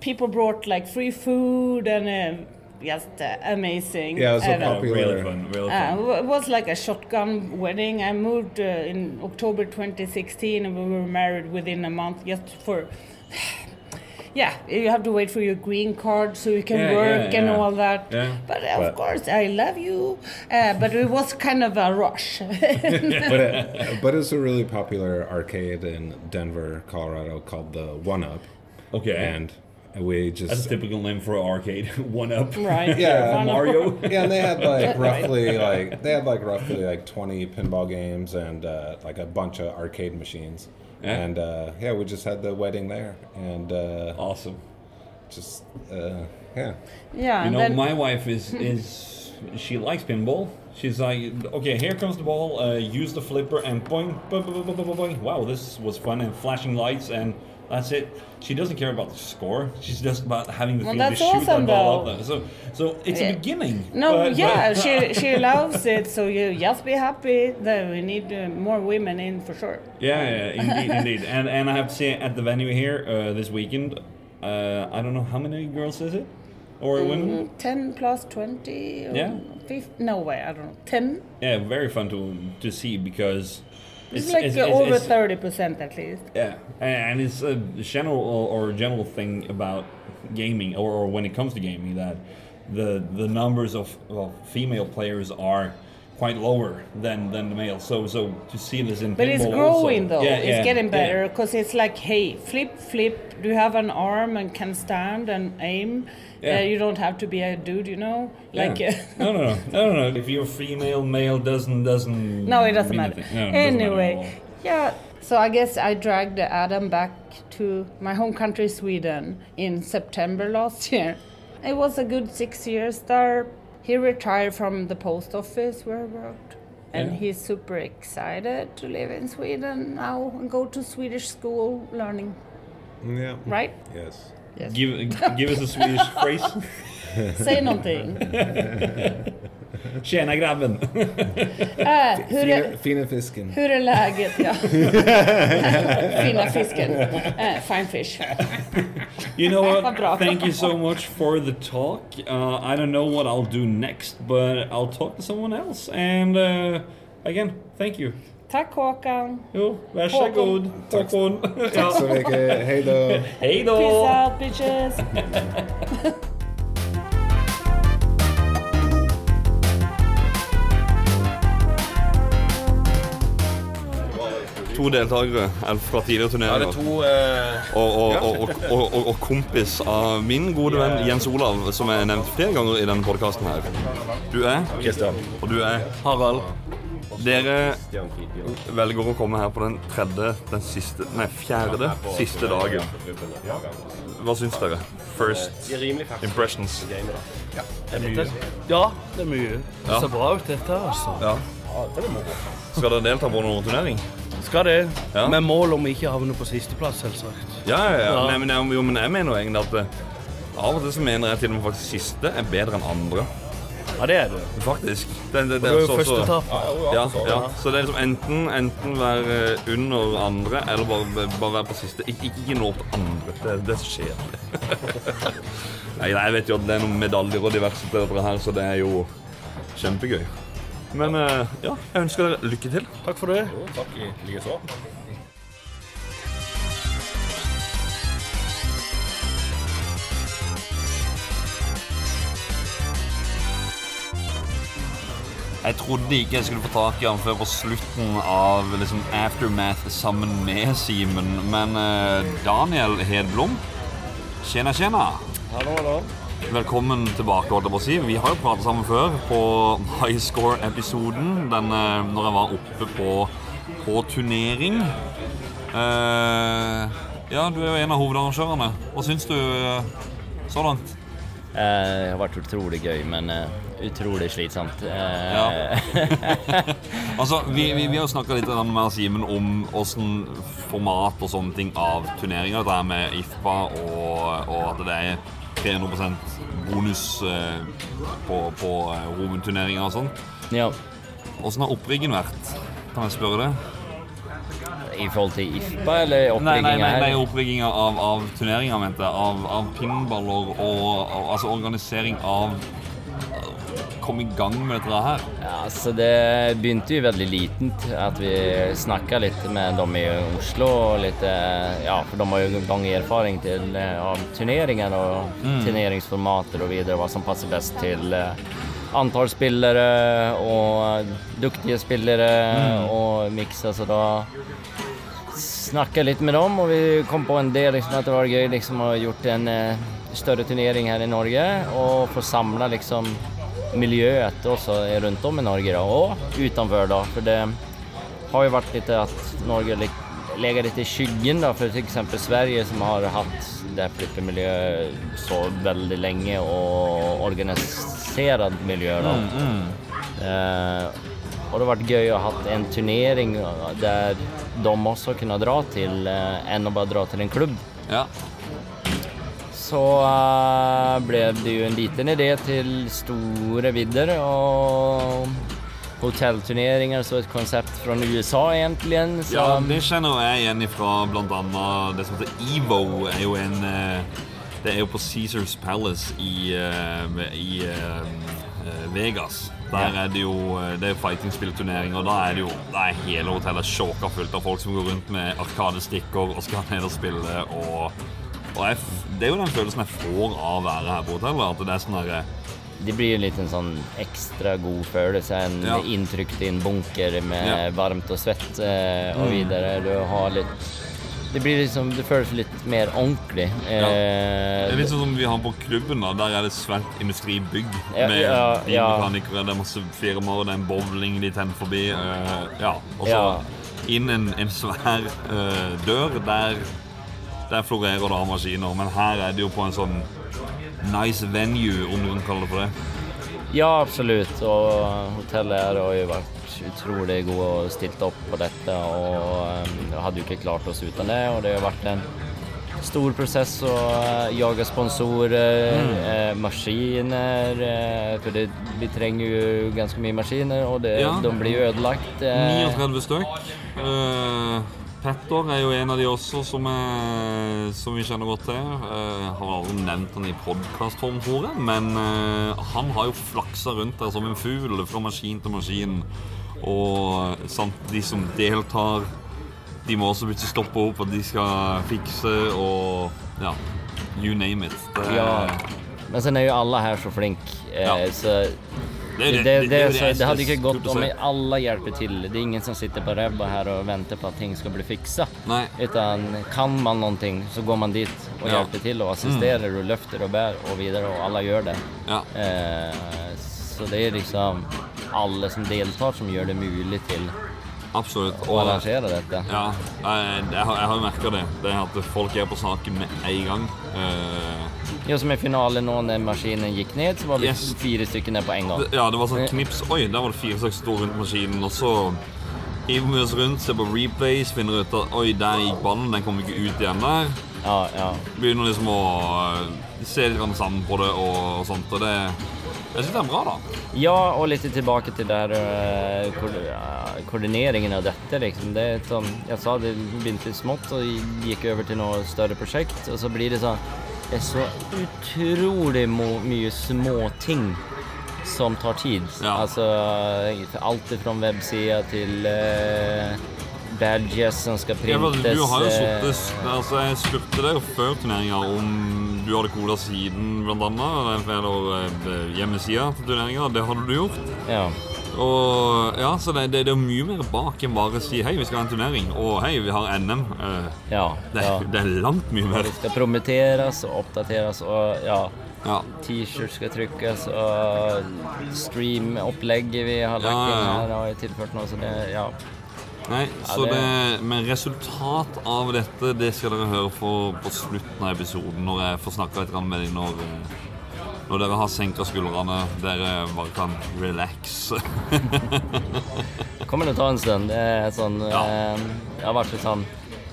people brought like free food and uh, just uh, amazing. Yeah, it was a. Popular- really fun, really Uh, fun. it was like a shotgun wedding. I moved uh, in October 2016, and we were married within a month. Just for, yeah, you have to wait for your green card so you can Yeah, work yeah, and yeah. all that. Yeah. But of But- course, I love you. Uh, but it was kind of a rush. but it, but it's a really popular arcade in Denver, Colorado called the One Up, Okay, and we just that's a typical name for an arcade. One up. right? Yeah, One Mario. yeah, and they had like roughly like they had like roughly like twenty pinball games and uh, like a bunch of arcade machines. Yeah. And uh, yeah, we just had the wedding there, and uh, awesome. just uh, yeah. Yeah, You know, then my wife is is she likes pinball. She's like, okay, here comes the ball. Uh, use the flipper and boing, boing, boing, boing, boing, boing. Wow, this was fun and flashing lights and that's it. She doesn't care about the score. She's just about having the Well, to shoot awesome, that ball though. up there. So, so it's Yeah. a beginning. No, but- yeah, but- she she loves it. So you just be happy that we need uh, more women in for sure. Yeah, yeah, indeed, indeed. And and I have to say, at the venue here uh, this weekend, uh, I don't know how many girls is it, or women. Mm, Ten plus twenty. Or Yeah. 50, no way, I don't know. Ten. Yeah, very fun to to see because It's, like uh, over thirty percent at least. Yeah, and it's a general or general thing about gaming, or, or when it comes to gaming, that the the numbers of, of female players are quite lower than than the male. So so to see this in But it's growing also- though. Yeah, it's yeah, getting better because it's like, hey, flip, flip. Do you have an arm and can stand and aim? Yeah. Uh, you don't have to be a dude, you know. Like, Yeah. no, no, no, no, no, no. If you're female, male doesn't doesn't. no, it doesn't matter. No, it doesn't matter anyway, yeah. So I guess I dragged Adam back to my home country, Sweden, in September last year. It was a good six years there. He retired from the post office where I worked. And Yeah. he's super excited to live in Sweden now and go to Swedish school learning, Yeah. right? Yes. Yes. Give, give us a Swedish phrase. Say någonting. Tjena grabben. Äh, hur, är, Fina, fisken. hur är läget? Ja. Fina fisken. Äh, fine fish. You know what? Thank you so much for the talk. Uh, I don't know what I'll do next, but I'll talk to someone else. And uh, again, thank you. Tack Håkan. Jo, varsågod. Håkon. Tack så mycket. Hej då. Hej då! Peace out bitches. To deltakere fra tidligere Ja, det er to eh, Og, og, og, og, og, og kompis av min gode venn Jens Olav, som er nevnt flere ganger i denne podkasten her. Du er Kristian. Og du er Harald. Dere velger å komme her på den tredje, den siste Nei, fjerde siste dagen. Hva syns dere? First impressions. Ja, det er mye. Det ser bra ut, dette. altså. Ja. Skal dere delta på noen turnering? Skal det. Ja. Med mål om ikke havne på sisteplass, selvsagt. Ja, ja, ja. Ja. Nei, men, jeg- jo, men jeg mener jo egentlig at eh, av og til så mener jeg til og med faktisk siste er bedre enn andre. Ja, det er det. Faktisk. Det, det, det, Du er jo så- så- første tap. Ja, ja. Så det er liksom enten, enten være under andre eller bare, bare være på siste. Ik ikke nå til andre. Det, det er så kjedelig. Nei, nei, jeg vet jo at det er noen medaljer og diverse til dette her, så det er jo kjempegøy. Men eh, ja, jeg ønsker dere lykke til. Takk for det. Takk i likeså. Jeg trodde ikke jeg skulle få tak i han før på slutten av liksom, Aftermath sammen med Simen. Men eh, Daniel Hedblom, tjena, tjena. Hallo, hallo. Velkommen tilbake. holdt jeg på å si. Vi har jo pratet sammen før på High Score-episoden. Den eh, når jeg var oppe på, på turnering. Uh, ja, du er jo en av hovedarrangørene. Hva syns du eh, så langt? Uh, Det har vært utrolig gøy, men uh, utrolig slitsomt. Ja Altså, vi, vi, vi har jo snakka litt med Simen om åssen format og sånne ting av turneringer. Dette med IFPA og, og at det er 300% bonus eh, på, på eh, hovedturneringer og sånn. ja, Åssen har oppriggen vært? Kan jeg spørre det? I forhold til IFPA eller Nei, nei, nei, nei her? opprigginga av, av turneringer, mente jeg. Av, av pinballer og, og altså organisering av Komme i gang med dette her. Ja, så det begynte jo veldig litent. At vi snakka litt med dem i Oslo. Og litt, eh, ja, for de har jo lang erfaring til, eh, av turneringer og turneringsformater og videre. Hva som passer best til eh, antall spillere og dyktige spillere og mikse. Så da snakka litt med dem, og vi kom på en del liksom, at det var gøy liksom, å ha gjort en større turnering her i Norge og få samla liksom, miljøet også rundt om i Norge da, og utenfor. Da, for det har jo vært litt at Norge legger litt i skyggen da, for f.eks. Sverige, som har hatt det flippemiljøet så veldig lenge, og organisert miljø. Da. Eh, og det har vært gøy å ha en turnering der de også kunne dra til, eh, enn å bare dra til en klubb. Ja. Så eh, ble det jo en liten idé til store vidder og hotellturneringer, så et konsept fra USA egentlig. Så, Ja, det kjenner jeg igjen fra bl.a. det som heter EVO. er jo en eh, Det er jo på Caesars Palace i, eh, i Vegas. Der er det jo Det er fighting-spillturnering, og da er det jo Da er hele hotellet sjåka fullt av folk som går rundt med arkadestikker og skal ned og spille. Og, og jeg, det er jo den følelsen jeg får av å være her på hotellet. At det er sånn herre det blir litt en sånn ekstra god følelse. En Ja. inntrykt i en bunker med Ja. varmt og svett eh, og videre. Du har litt Det blir liksom Det føles litt mer ordentlig. Det Eh, er litt sånn som vi har på klubben. da Der er det svært industribygg Ja, med ja, ja. bilmekanikere. Det er masse firmaer, det er en bowling de tenner forbi. eh, ja. Og så Ja. inn en, en svær uh, dør. Der, der florerer det av maskiner. Men her er det jo på en sånn nice venue, om noen kaller det for det. Ja, absolutt. Og hotellet har jo vært utrolig gode og stilt opp på dette. Og um, hadde jo ikke klart oss uten det. Og det har vært en stor prosess å uh, jage sponsorer, mm. eh, maskiner eh, For det, vi trenger jo ganske mye maskiner, og det, ja. de blir jo ødelagt. Eh. 39 stykk. Petter er jo en av de også som, er, som vi kjenner godt til. Jeg har aldri nevnt han i podkastform, tror jeg, men han har jo flaksa rundt der som en fugl fra maskin til maskin. Og samt de som deltar de må også plutselig stoppe opp, og de skal fikse og Ja, you name it. Det, ja. Men så er jo alle her så flinke, eh, ja. så det, det, det, det, hadde ikke gått om alle hjelper til. Det er ingen som sitter på ræva her og venter på at ting skal bli fiksa. Utan kan man noe, så går man dit og ja. hjelper til og assisterer og løfter og bærer og videre, og alle gjør det. Ja. Eh, så det er liksom alle som deltar, som gjør det mulig til Absolutt. Og arrangere dette. Ja, jeg, jeg, har, jo merka det. Det er At folk er på saken med en gang. Uh, ja, som i finalen nå, når maskinen gikk ned, så var vi yes. fire stykker ned på en gang. Ja, det var sånn knips. Oi, der var det fire stykker som sto rundt maskinen. Og så hiver vi oss rundt, ser på replays, finner ut at oi, der gikk ballen, den kom ikke ut igjen der. Ja, ja. Begynner liksom å uh, se litt sammen på det og, og sånt. Og det jeg syns det er bra, da. Ja, og litt tilbake til der uh, koordineringen av dette. Liksom. Det er sånn, jeg sa det begynte smått og gikk over til noe større prosjekt. Og så blir det sånn Det er så utrolig mye småting som tar tid. Ja. Altså alt fra websida til uh, badges som skal printes. Ja, du har jo sittet altså, Jeg spurte deg jo før turneringa om du hadde cola siden, blant annet. Eller eh, hjemmesida til turneringa. Det hadde du gjort. Ja. Og ja, så det, det, det, er mye mer bak enn bare å si hei, vi skal ha en turnering. Og hei, vi har NM. Uh, ja, det, ja. det, er langt mye mer. Det skal promoteres og oppdateres og ja. ja. T-skjorter skal trykkes og streamopplegget vi har lagt inn her, har tilført noe. Så det, ja. Nei, så det, Men resultat av dette det skal dere høre på, på slutten av episoden, når jeg får snakka litt med dem. Når, når dere har senka skuldrene, dere bare kan relax. kommer det ta en stund. Det er sånn ja. eh, Jeg har vært litt sånn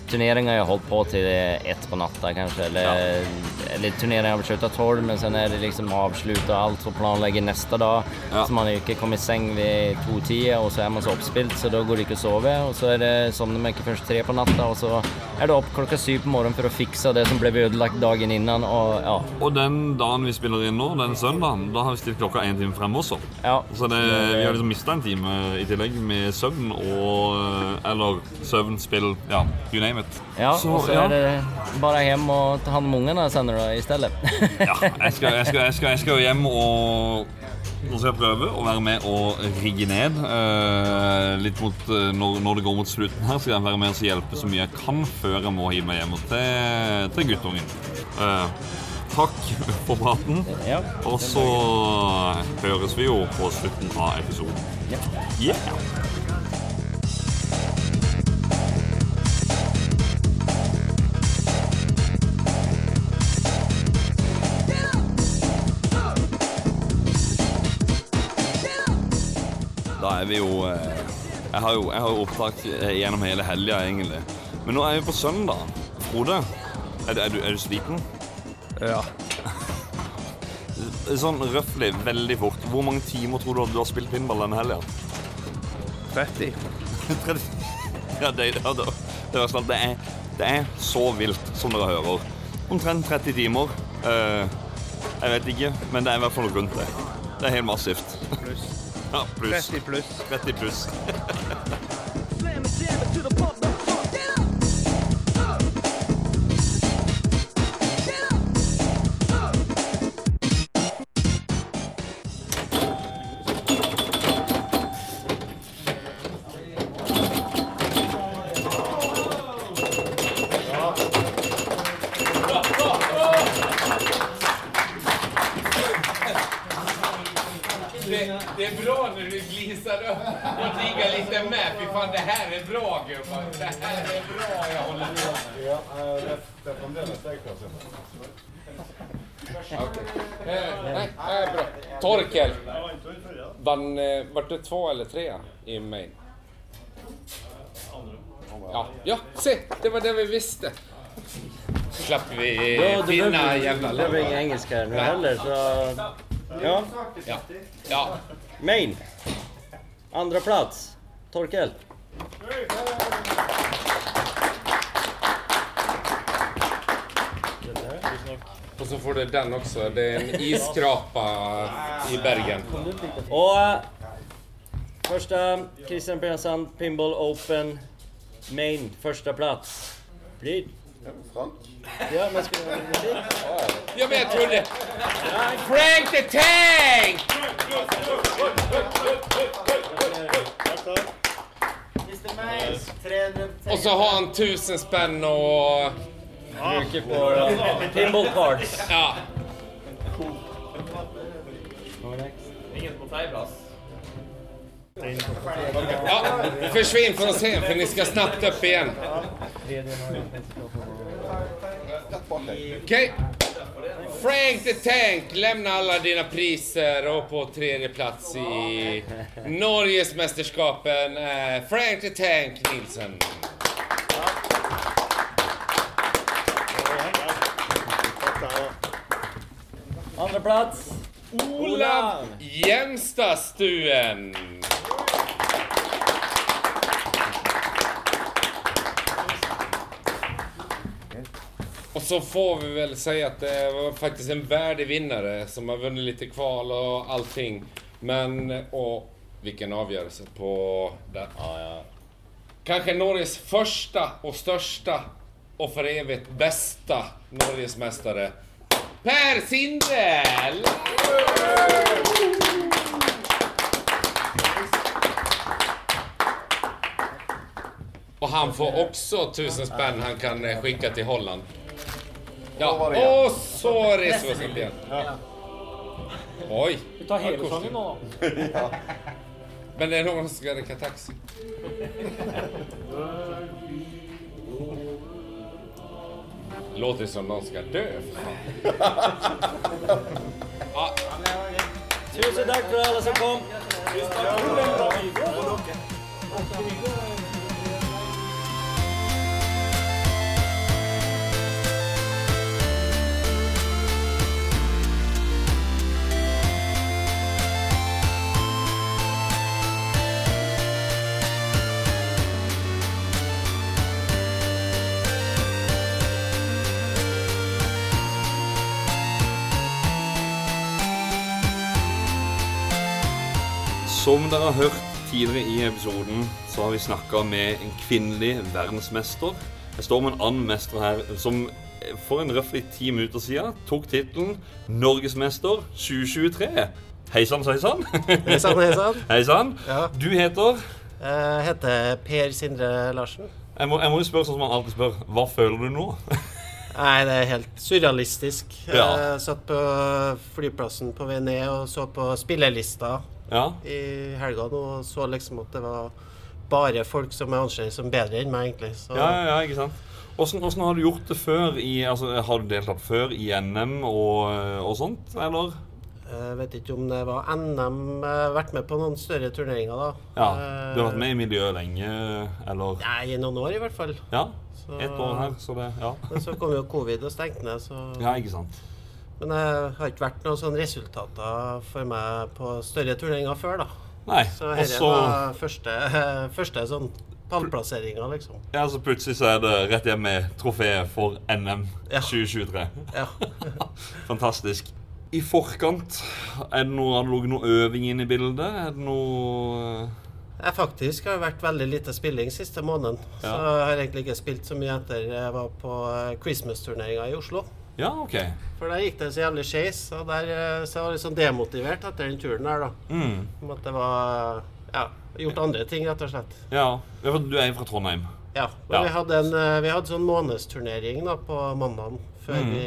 Turneringar har jag hållit på till ett på natta kanske. Eller, ja. eller turneringar har tolv men sen är det liksom avslut och allt och planlägger nästa dag. Ja. Så man har ikke kommet i seng ved to-tida og så er man så oppspilt så da går det ikke å sove. Og så er det sovner man ikke først tre på natta og så er det opp klokka syv på morgenen for å fikse det som ble ødelagt dagen innan. Og, ja. og den dagen vi spiller inn nå, den søndagen, da har vi stilt klokka én time frem også. Ja. Så det, vi har liksom mista en time i tillegg med søvn og Eller søvn, spill, ja, you name it. Ja, så, og så ja. er det bare hjem og ta hand om ungene sen i stedet. ja, jeg skal, jeg, skal, jeg, skal, jeg skal hjem og nå skal jeg prøve å være med og rigge ned. Uh, litt mot, uh, når, når, det går mot slutten her, skal jeg være med og hjelpe så mye jeg kan før jeg må hive meg hjem til, til guttungen. Uh, takk for praten. Ja. Og så høres vi jo på slutten av episoden. Ja. Yeah. Er vi jo eh, Jeg har jo, jeg har jo opptak eh, gjennom hele helga, egentlig. Men nå er vi på søndag. Frode, er du, er du, er du sliten? Ja. Sånn røftlig, veldig fort. Hvor mange timer tror du at du har spilt pinball denne helga? 30. 30. Ja, det, ja, det, det, det, er, det er så vilt som dere hører. Omtrent 30 timer. Uh, jeg vet ikke, men det er i hvert fall rundt det. Det er helt massivt. Pluss. Ja, pluss. 30 pluss. 30 Torkel. Vann, eh, det du två eller tre i Maine? Ja, ja, se! Det var det vi visste. Slapp vi Ja, du Det behöver, jävla engelsk her inga engelska nu heller, så... Ja. Ja. ja. Main. Andra plats. Torkel. Och så får du den også. Det er en isskrapa i Bergen. Og første första Christian Persson Pinball Open Main, førsteplass. plats. Blir... Frank? Ja, men ska jag... Ja, men jeg trodde... Frank the Tank! Og så har han tusen spenn och... Bruker på eh, pinball cards. Ja. Ingen på tredjeplass. ja. Försvinn från scen för ni ska snabbt upp igen. Okej. Frank the Tank lämnar alla dina priser och på tredje plats i Norges mästerskapen Frank the Tank Nilsen. Andra plats. Olav Gjenstadstuen. Og så får vi vel si at det var faktisk en verdig vinnare som har vunnit litt kval og allting. Men, Og vilken avgjørelse på det. Kanske Norges første og største og for evig beste Norgesmästare. Per Sindel! Og han får også tusen spenn han kan sende skicka till Holland. Ja, och så reser vi oss igen. Oj. Vi tar hedersången då. Men det er noen som skal räcka taxi. Låter som någon ska dö för fan. Ja, Tusen takk for alle som kom. Som dere har hørt tidligere i episoden, så har vi snakka med en kvinnelig verdensmester. Jeg står med en annen mester her som for en røftlig ti minutter siden tok tittelen Norgesmester 2023. Hei sann, hei sann. Hei sann, hei sann. Hei sann. Ja. Du heter Jeg heter Per Sindre Larsen. jeg må, jeg må jo spørre sånn som man alltid spør. Hva føler du nå? Nei, det er helt surrealistisk. Ja. Jeg satt på flyplassen på vei ned og så på spillelista Ja. i helga og så liksom at det var bare folk som jeg anser som bedre enn meg, egentlig. Så Ja, ja, ikke sant. Hvordan, hvordan har du gjort det før? I, altså, har du deltatt før i NM og, og sånt, eller? jeg vet ikke om det var NM Jeg har vært med på noen større turneringer, da. Ja, Du har vært med i miljøet lenge, eller? Nei, i noen år i hvert fall. Ja, Så- ett år her, så det, ja. Men så kom jo covid og stengte ned, så Ja, ikke sant. Men det har ikke vært noen sånne resultater for meg på større turneringer før, da. Nei, Så dette er var første, første sånn pallplasseringa, liksom. Ja, så plutselig så er det rett hjem med trofeet for NM 2023. Ja. Fantastisk. I forkant, er det noe, har det ligget noe øving inn i bildet? Er det noe Jeg faktisk har vært veldig lite spilling siste måneden. Så Ja. jeg har egentlig ikke spilt så mye etter jeg var på eh, Christmas-turneringa i Oslo. Ja, OK. For der gikk det så jævlig skeis, og der, eh, så jeg var litt sånn demotivert etter den turen der, da. Mm. Om at det var Ja, gjort andre ting, rett og slett. Ja, for du er fra Trondheim? Ja. Ja. Vi, hadde en, eh, vi hadde sånn månedsturnering da på mandag før, mm. vi,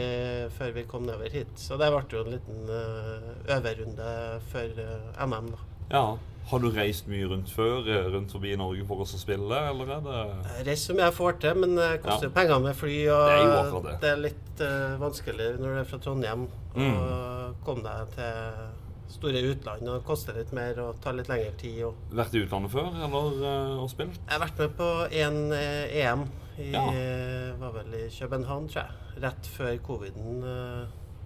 før vi kom nedover hit. Så det ble jo en liten eh, øverrunde før NM, da. Ja. Har du reist mye rundt før, eh, rundt forbi Norge for oss å spille, eller er det Jeg reiser så mye jeg får til, men det koster jo penger med fly. Og Det er det. det er litt uh, vanskelig når du er fra Trondheim å Mm. komme deg til store utland. Og det koster litt mer og tar litt lengre tid. Og Vært i utlandet før, eller uh, og spilt? jeg har vært med på én uh, EM. I, Ja. eh, var vel i København, tror jeg. Rett før coviden.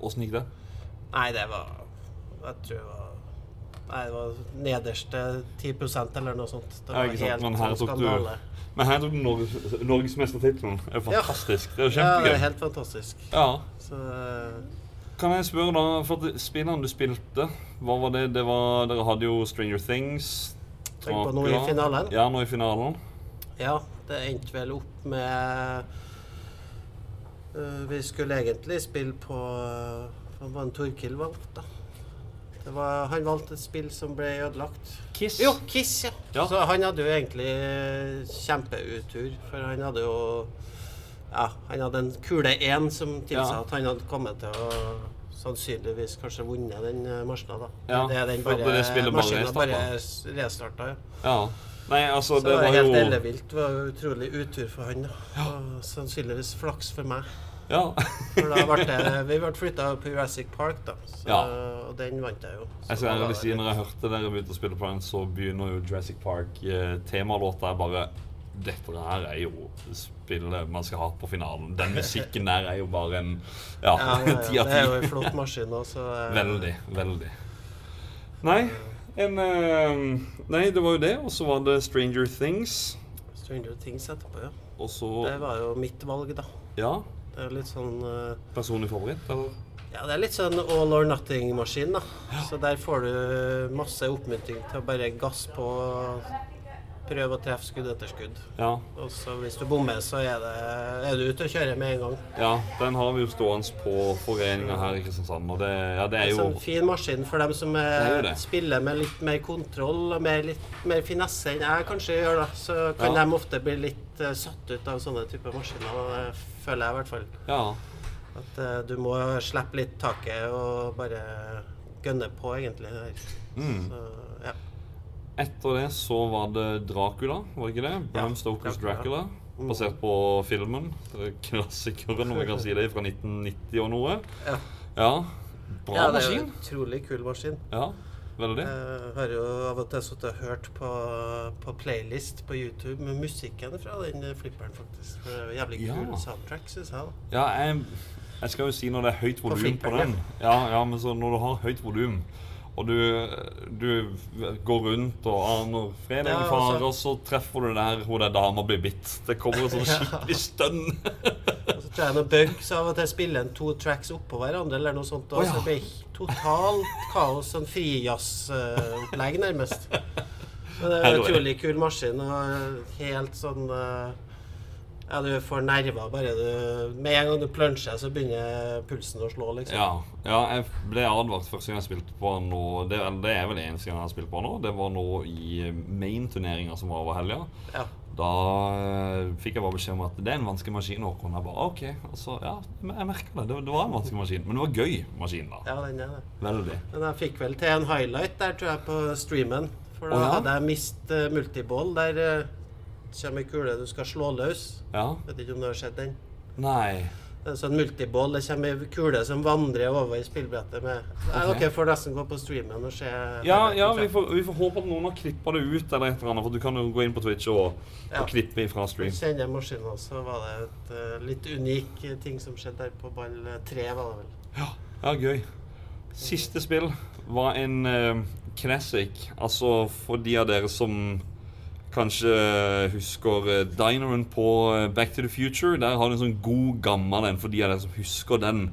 Åssen uh... gikk det? Nei, det var Jeg tror det var Nei, det var nederste 10% eller noe sånt. Det Ja, var ikke sant? Men her tok du, skandale. men her tok du Norges, Norgesmestertittelen. Det er Ja. fantastisk. Det er jo Ja, det er helt fantastisk. Ja. Så eh, Kan jeg spørre da, for spillene du spilte, hva var det? det var, dere hadde jo Stranger Things. Tenk på nå i finalen. Ja, nå i finalen. Ja, det endte vel opp med uh, Vi skulle egentlig spille på uh, Hva var det Torkil valgte, da? Det var, han valgte et spill som ble ødelagt. Kiss. Jo, Kiss, ja. Ja. Så han hadde jo egentlig øh, kjempeutur, for han hadde jo Ja, han hadde en kule én som tilsa Ja. at han hadde kommet til å sannsynligvis kanskje vunnet den øh, maskina, da. Ja, det er den bare, bare maskinen bare restarta, ja. Ja. Nei, altså, Så det det var var helt jo ellevilt. Det var utrolig utur for han. da. Og sannsynligvis flaks for meg. Ja. For da ble det, vi ble flytta på Jurassic Park, da. Så, Ja. Og den vant jeg jo. Jeg skal ærlig si, når jeg hørte dere begynte å spille på den, så begynner jo Jurassic Park-temalåta eh, bare Dette her er jo spillet man skal ha på finalen. Den musikken der er jo bare en Ja, ti av Det er jo en flott maskin også. eh, Veldig, veldig. Nei, en eh, Nei, det var jo det, og så var det Stranger Things. Stranger Things etterpå, ja. Også, Det var jo mitt valg, da. Ja. Det er litt sånn uh, Personlig favoritt, eller? Ja, det er litt sånn all or nothing-maskin, da. Så der får du masse oppmuntring til å bare gasse på prøve å treffe skudd etter skudd. Ja. Og så hvis du bommer, så er, det, er du ute og kjører med en gang. Ja, den har vi jo stående på foreninga her i Kristiansand, og det, ja, det er en jo sånn fin maskin for dem som Det er eh, det. spiller med litt mer kontroll og mer, litt mer finesse enn jeg kanskje gjør. da. Så kan Ja. de ofte bli litt uh, satt ut av sånne typer maskiner. Føler jeg i hvert fall. Ja. At uh, du må slippe litt taket og bare gønne på, egentlig. Mm. Så, ja. Etter det så var det Dracula, var det ikke det? Bram Stokers Dracula. Basert på filmen. Er Klassikeren, om jeg kan si det, fra 1990 og noe. Ja. Ja. Bra ja, det er jo en utrolig kul maskin. Ja, veldig. Jeg har jo av og til sittet og hørt på, på playlist på YouTube med musikken fra den flipperen, faktisk. For det er jævlig Ja. kul soundtrack, syns jeg. da. Ja, jeg, jeg skal jo si når det er høyt volum på på, den. Ja, ja, men så når du har høyt volum, og du, du går rundt og aner fred Ja, altså- og så treffer du der hvor den dama blir bitt. Det kommer en sånn skikkelig stønn. Og så tror jeg noen bugs av og til spiller en to tracks oppå hverandre, eller noe sånt. Og oh, ja. så blir det totalt kaos, sånn frijazzopplegg, nærmest. Men det er en utrolig kul maskin, og helt sånn eh, Ja, du får nerver bare du Med en gang du plunger, så begynner pulsen å slå, liksom. Ja, ja, jeg ble advart første gang jeg spilte på han nå det, det er vel eneste gang jeg har spilt på han nå. Det var nå i main-turneringa som var over helga. Ja. Da eh, fikk jeg bare beskjed om at det er en vanskelig maskin. Håkon. Jeg bare, ok, altså, ja, jeg merka det. det. Det var en vanskelig maskin. Men det var gøy maskin, da. Ja, den er det. Veldig. Men jeg fikk vel til en highlight der, tror jeg, på streamen. For da oh, ja? hadde jeg mist uh, multiball, der uh, kommer ei kule du skal slå løs. Ja. Vet ikke om du har sett den? Nei. Det er en sånn multiball. Det kommer ei kule som vandrer over i spillbrettet med Nei, Ok. Dere får nesten gå på streamen og se. Ja, ja vi, får, vi får håpe at noen har klippa det ut, eller et eller annet. For du kan jo gå inn på Twitch og, Ja. og klippe ifra stream. Kjenner jeg maskinen, så var det et uh, litt unik eh, ting som skjedde der på ball eh, tre, var det vel. Ja, gøy. Siste spill var en uh, classic. Altså for de av dere som kanskje husker uh, dineren på eh, Back to the Future. Der har du en sånn god gammel en for de av dere som husker den.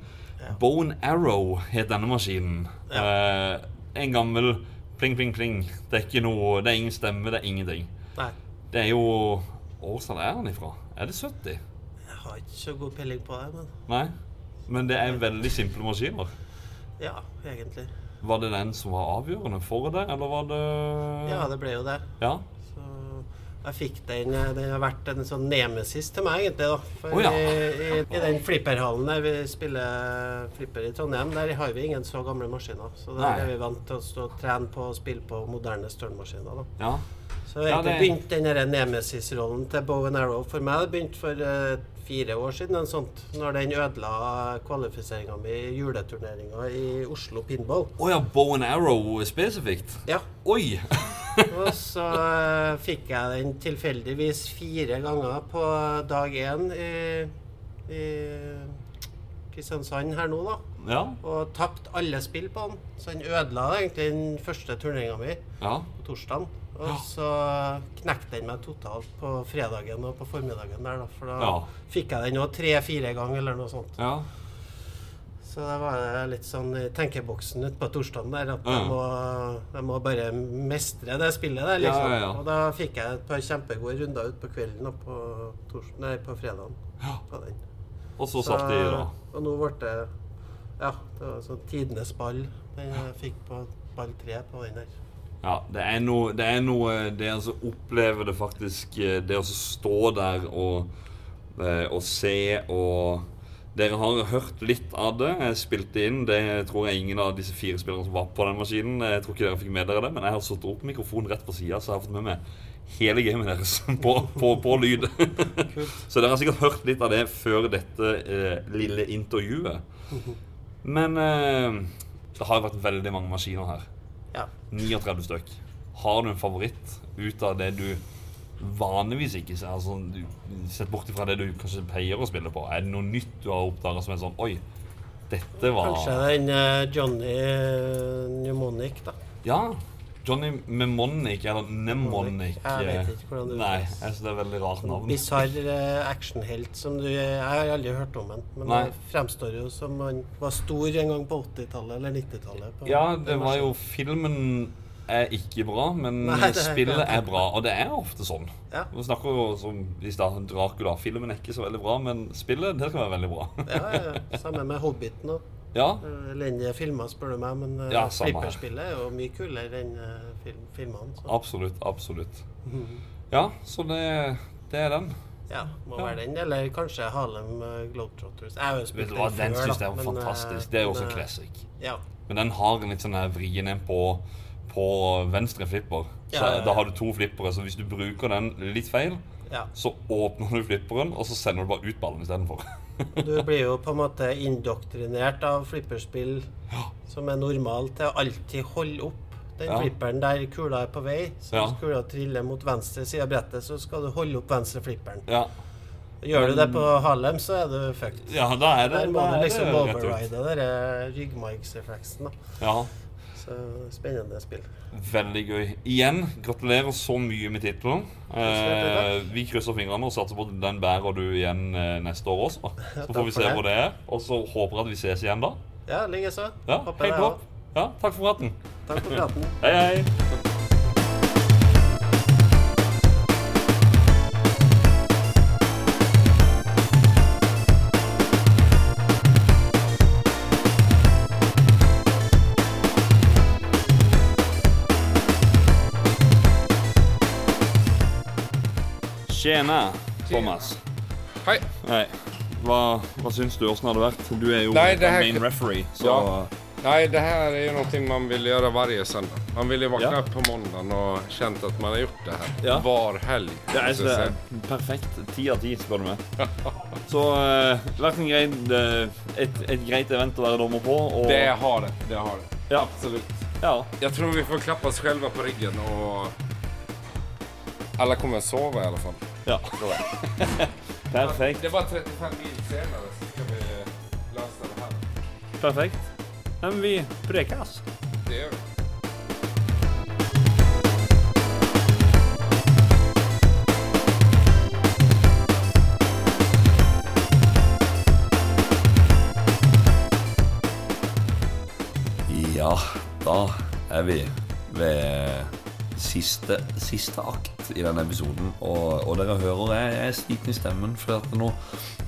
Bone Arrow het denne maskinen. Eh, en gammel pling, pling, pling. Det er ikke noe Det er ingen stemme, det er ingenting. Nei. Det er jo Årstall er den ifra? Er det 70? Jeg har ikke så god peiling på det, men Nei. Men det er veldig simple maskiner. ja, egentlig. Var det den som var avgjørende for det, eller var det Ja, det ble jo det. Ja. Jeg fikk den eh, Den har vært en sånn nemesis til meg, egentlig. da For oh, ja. i, i, I den flipperhallen der vi spiller flipper i Trondheim, der har vi ingen så gamle maskiner. Så der Nei. er vi vant til å stå og trene på å spille på moderne stølmaskiner. da Ja. Så Ja, egentlig det- begynte den nemesis-rollen til Bow and Arrow for meg. Det begynte for eh, fire år siden, en sånt, når den ødela kvalifiseringa mi i juleturneringa i Oslo Pinball. Å ja, bow and arrow spesifikt? Ja. Oi! Og så eh, fikk jeg den tilfeldigvis fire ganger på dag én i, i Kristiansand her nå, da. Ja. Og tapte alle spill på den. Så den ødela egentlig den første turneringa mi Ja. på torsdagen. Og så knekte den meg totalt på fredagen og på formiddagen der, da. For da Ja. fikk jeg den nå tre-fire ganger eller noe sånt. Ja. Så da var litt sånn i tenkeboksen utpå torsdagen der at Ja. jeg, må, jeg må bare mestre det spillet der, liksom. ja. Og da fikk jeg et par kjempegode runder ut på kvelden og på, tors nei, på fredagen. På. Og så satt de da. Og nå ble det Ja, det var sånn tidenes ball. Jeg fikk på ball tre på den der. Ja, det er noe Det, er noe, det å oppleve det faktisk eh, Det å stå der og, eh, og se og Dere har hørt litt av det. Jeg spilte inn. Det tror jeg ingen av disse fire spillerne som var på den maskinen. Jeg tror ikke dere fikk med dere det, men jeg har satt opp mikrofonen rett på sida, så jeg har fått med meg hele gamet deres på, på, på lyd. så dere har sikkert hørt litt av det før dette eh, lille intervjuet. Men eh, det har vært veldig mange maskiner her. Ja. 39 stykk. Har du en favoritt ut av det du vanligvis ikke? Altså, sett bort ifra det du kanskje pleier å spille på. Er det noe nytt du har oppdaga som er sånn Oi, dette var Kanskje den eh, Johnny eh, Mnemonic, da. Ja. Johnny Memonic, eller Nemonic Jeg vet ikke hvordan det Nei, jeg synes det er veldig rart navn. Bisarr eh, actionhelt som du Jeg har aldri hørt om han, men Nei. det fremstår jo som han var stor en gang på 80-tallet eller 90-tallet. Ja, det var jo. Filmen er ikke bra, men Nei, er- spillet er bra. Og det er ofte sånn. Ja. Vi snakker jo som i stad Dracula. Filmen er ikke så veldig bra, men spillet det kan være veldig bra. Ja, ja, Samme med Hobbiten òg. Ja. Elendige filmer, spør du meg, men eh, Ja, flipperspillet er jo mye kulere enn eh, film, filmene. Så. Absolutt. Absolutt. Mhm. Ja, så det, det er den. Ja, må Ja. være den, eller kanskje Harlem eh, Globetrotters. Jeg har jo spilt den, den før, syns da, jeg eh, fantastisk. Det er jo også eh, classic. Ja. Men den har en litt sånn vrien en på, på venstre flipper. Så Ja. Da har du to flippere, så hvis du bruker den litt feil, Ja. så åpner du flipperen, og så sender du bare ut ballen istedenfor. Du blir jo på en måte indoktrinert av flipperspill som er normalt til å alltid holde opp den Ja. flipperen der kula er på vei. Så Ja. hvis kula triller mot venstre side av brettet, så skal du holde opp venstre flipperen. Ja. Gjør du det på Harlem, så er du fucked. Ja, da er det- Der må du liksom override den ryggmargsrefleksen. Ja. Så spennende spill. Veldig gøy. Igjen, gratulerer så mye med tittelen. Eh, vi krysser fingrene og satser på at den bærer du igjen eh, neste år også. Så får vi se hvor det er. Og så håper jeg at vi ses igjen da. Ja, likeså. Ja, helt topp. Ja, takk for praten. Takk for praten. Hei, hei. Tjena, Thomas. Hei. Hei. Hva, hva syns du? Åssen har det vært? Du er jo Nei, det här- main referee. Så Ja. Nej, det här är ju någonting man vill göra varje söndag. Man vill ju vakna Ja. upp på måndagen och känt att man har gjort det här Ja. var helg. Det er, måste er säga. perfekt. Ti av ti, spør du meg. Så eh, vært en grei, eh, et, et greit event å være dommer på. Og, Det har det. Det har det. Ja. Absolut. Ja. Jag tror vi får klappa oss själva på ryggen och alla kommer att sova i alla fall. Ja. Perfekt. Det var 35 mil senere, så skal vi laste det her. Perfekt. Men vi prekes. Det gjør vi. Ja, da er vi ved siste, siste akt i denne episoden. Og, og dere hører jeg, jeg er sliten i stemmen, for at nå,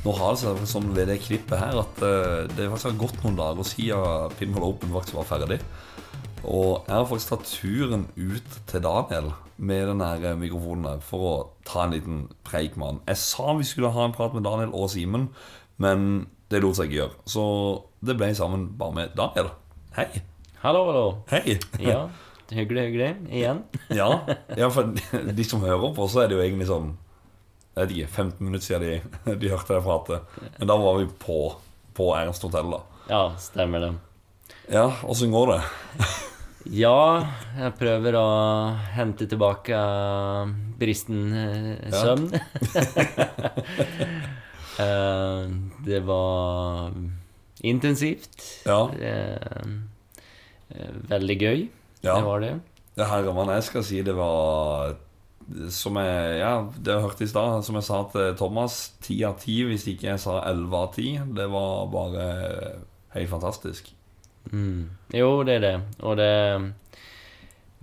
nå har det seg sånn ved det klippet her at uh, det faktisk har gått noen dager siden Pinball Open faktisk var ferdig. Og jeg har faktisk tatt turen ut til Daniel med den her mikrofonen her for å ta en liten preik med han. Jeg sa vi skulle ha en prat med Daniel og Simen, men det lot seg ikke gjøre. Så det ble sammen bare med Daniel. Hei. Hallo, hallo. Hei. Ja, hyggelig, hyggelig. Igjen. Ja, ja, for de som hører på, så er det jo egentlig sånn Jeg vet ikke, 15 minutter siden de, de hørte deg prate. Men da var vi på, på Ernst hotell, da. Ja, stemmer det. Ja, åssen går det? Ja, jeg prøver å hente tilbake bristen eh, Ja. søvn. Eh, det var intensivt. Ja. Eh, eh, veldig gøy. Ja. Det var det. Det herremann, jeg skal si det var Som jeg Ja, det jeg hørte i stad, som jeg sa til Thomas, ti av ti hvis ikke jeg sa elleve av ti. Det var bare helt fantastisk. Mm. Jo, det er det. Og det,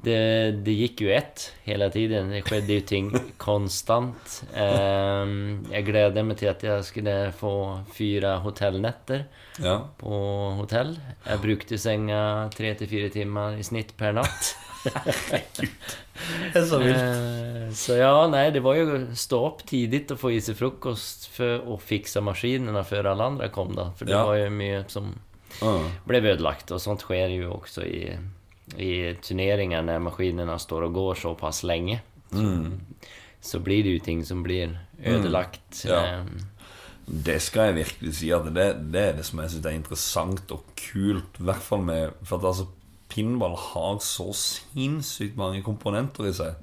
det, det gikk jo ett hele tiden. Det skjedde jo ting konstant. Um, jeg glädde meg til at jeg skulle få fyra hotellnetter Ja. på hotell. Jeg brukte senga tre til fire timer i snitt per natt. Det er så vilt. Uh, Så ja, nei, det var jo stå opp tidlig og få i seg frukost for, att fikse maskinene før alle andre kom da. For det Ja. var jo mye som ble ødelagt, og sånt skjer jo også i, i turneringar när maskinerna står och går så pass länge. Mm. Så blir det jo ting som blir ödelagt. Ja. Ehm, Det skal jeg virkelig si at det, det er det som jeg syns er interessant og kult. I hvert fall med For at altså pinball har så sinnssykt mange komponenter i seg.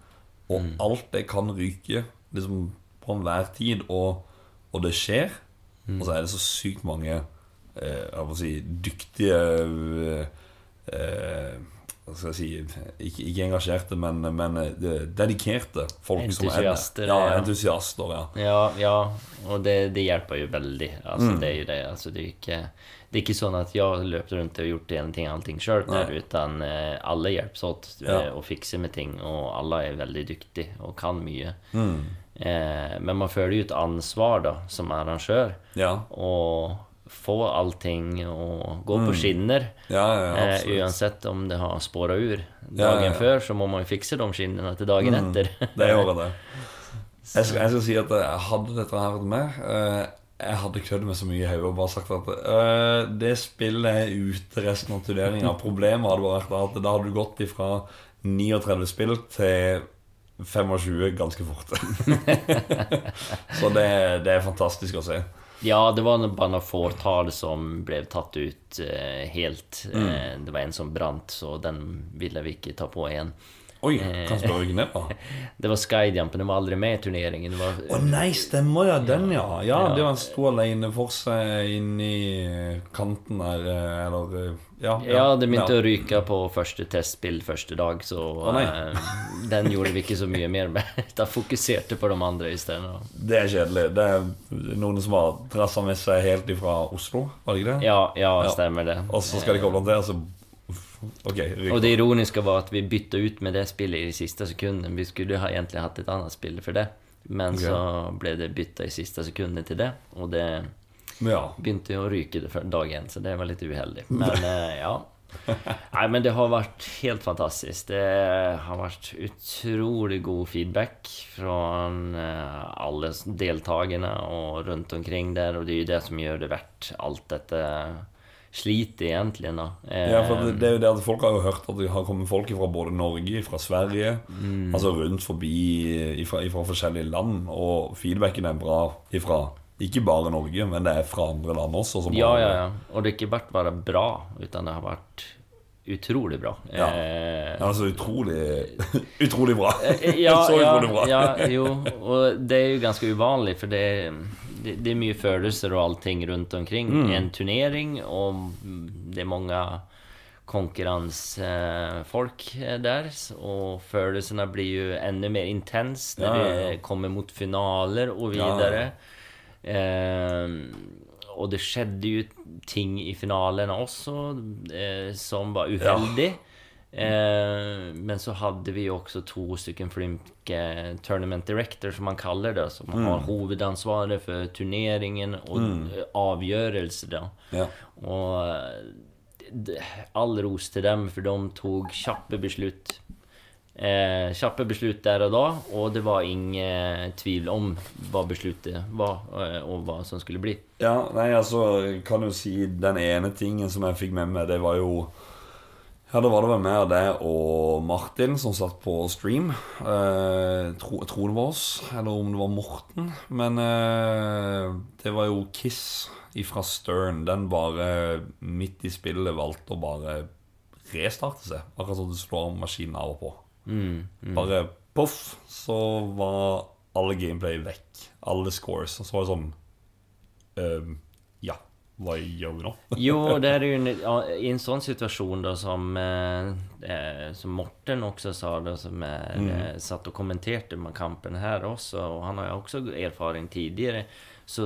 Og alt det kan ryke liksom på enhver tid, og, og det skjer. Og så er det så sykt mange eh, jeg må si, dyktige eh, Hva skal jeg si Ikke, ikke engasjerte, men, men eh, dedikerte folk som er. Ja, entusiaster, ja. Ja, ja, og det, det hjelper jo veldig. Altså, Mm. det er jo det. Altså, det er ikke, det er ikke sånn at jeg løp rundt og gjort någonting, allting sjøl, men alle utan eh, alla hjälps åt eh, Ja. å fikse med ting og alle er veldig dyktige og kan mye. Mm. Eh, men man føler jo et ansvar da, som arrangør. Ja. Och få allting og gå Mm. på skinner. Ja, ja, eh, uansett om det har spårat ur. Dagen før så må man jo fikse de skinnene til dagen Mm, etter. Det gjorde det. Jeg skal, jeg skal si at jeg hadde dette her vært med eh, Jeg hadde klødd meg så mye i hodet og bare sagt at eh, det spillet er ute resten av turneringa. Problemet hadde vært at da hadde du gått ifra 39 spill til 25 ganske fort. så det, det er fantastisk å se. Ja, det var bare noen fåtall som ble tatt ut eh, helt. Mm. Eh, det var en som brant, så den ville vi ikke ta på igen. Oi, kanskje kan spørre hvem det var? Det var Skydjumpen, den var aldri med i turneringen. Å var, Å nei, stemmer ja, den ja. Ja, Ja. det var han sto alene for seg inni kanten der, eh, eller Ja, Ja, Ja, det begynte å ryke på første testspill første dag, så oh, eh, den gjorde vi ikke så mye mer med. Da fokuserte på de andre isteden. Det er kjedelig. Det er noen som har drassa med seg helt ifra Oslo, var det ikke det? Ja, ja, stemmer det. Og så skal de komme til, og så Ok. og det ironiske var at vi bytte ut med det spillet i siste sekunden. Vi skulle ha egentlig hatt et annet spill for det. Men okay. så ble det bytta i siste sekunden til det. Og det Ja. begynte jo å ryke det för dagen, så det var litt uheldig. Men eh, ja. Nei, men det har vært helt fantastisk. Det har vært utrolig god feedback från alle deltakerne og rundt omkring der, og det er jo det som gjør det verdt alt allt detta egentlig egentligen. Eh, Ja, for det, Eh, det er jo det at Folk har jo hørt at det har kommet folk fra både Norge, fra Sverige Mm. Altså rundt forbi fra, forskjellige land, og feedbacken er bra ifra ikke bare Norge, men det er fra andre land også. Som Ja, ja, ja. Og det har ikke vært bare bra, utan det har vært utrolig bra. Ja. Eh, Altså utrolig Utrolig bra. eh, ja, Så ja, utrolig bra. ja, jo. Og det er jo ganske uvanlig, for det är, det, det mye følelser og och allting rundt omkring Mm. en turnering. og det er mange konkurrensfolk der. Og følelsene blir jo enda mer intense når Ja, ja, det kommer mot finaler og Ja, ja. eh, og det skjedde jo ting i finalen også eh, som var uheldig. Eh, men så hadde vi jo også To stycken flinke tournament director som man kaller det, som Mm. har hovedansvaret for turneringen og Mm. eh, avgörelse. Ja. Och eh, all ros til dem, for de tok kjappe beslut. Eh, kjappe beslut der og da, og det var ingen tvil om hva besluttet var, eh, og hva som skulle bli. Ja, nei, altså, kan jo si Den ene tingen som jeg fikk med meg, det var jo Ja, da var det vel mer det og Martin som satt på stream. Eh, tro, jeg tror det var oss, eller om det var Morten. Men eh, det var jo Kiss ifra Stern. Den bare midt i spillet valgte å bare restarte seg. Akkurat som du slår maskinen av og på. Mm, mm. Bare poff, så var alle gameplay vekk. Alle scores. Og så var det sånn Ja, hva vi nå? Jo, det er jo en, i en sånn situation da, som, eh, eh, som Morten også sa da, som er, Mm. eh, satt og kommenterte med kampen her også, og han har jo også erfaring tidligere, så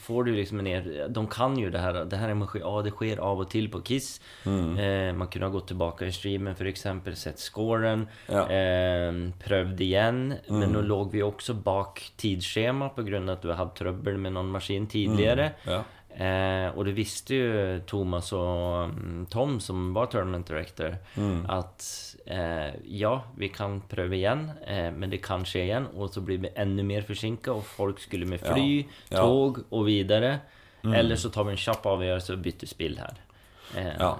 får du liksom en er, de kan jo det her. det her er, ja det sker av og til på Kiss Mm. eh, Man kunne ha gått tilbake i streamen f.eks., exempel, sett scoren Ja. eh, prøvd igjen. Mm. Men nå lå låg vi også bak tidsschema på at av har du trøbbel trubbel med noen maskin tidligere. Mm. Ja. Eh, och det visste ju Thomas och mm, Tom som var Tournament Director Mm. att eh, ja, vi kan pröva igen, eh, men det kan ske igen och så blir vi ännu mer försinkat och folk skulle med fly, Ja. tåg och vidare. Mm. Eller så tar vi en kjapp avgjørelse och byter spill här. Eh, Ja.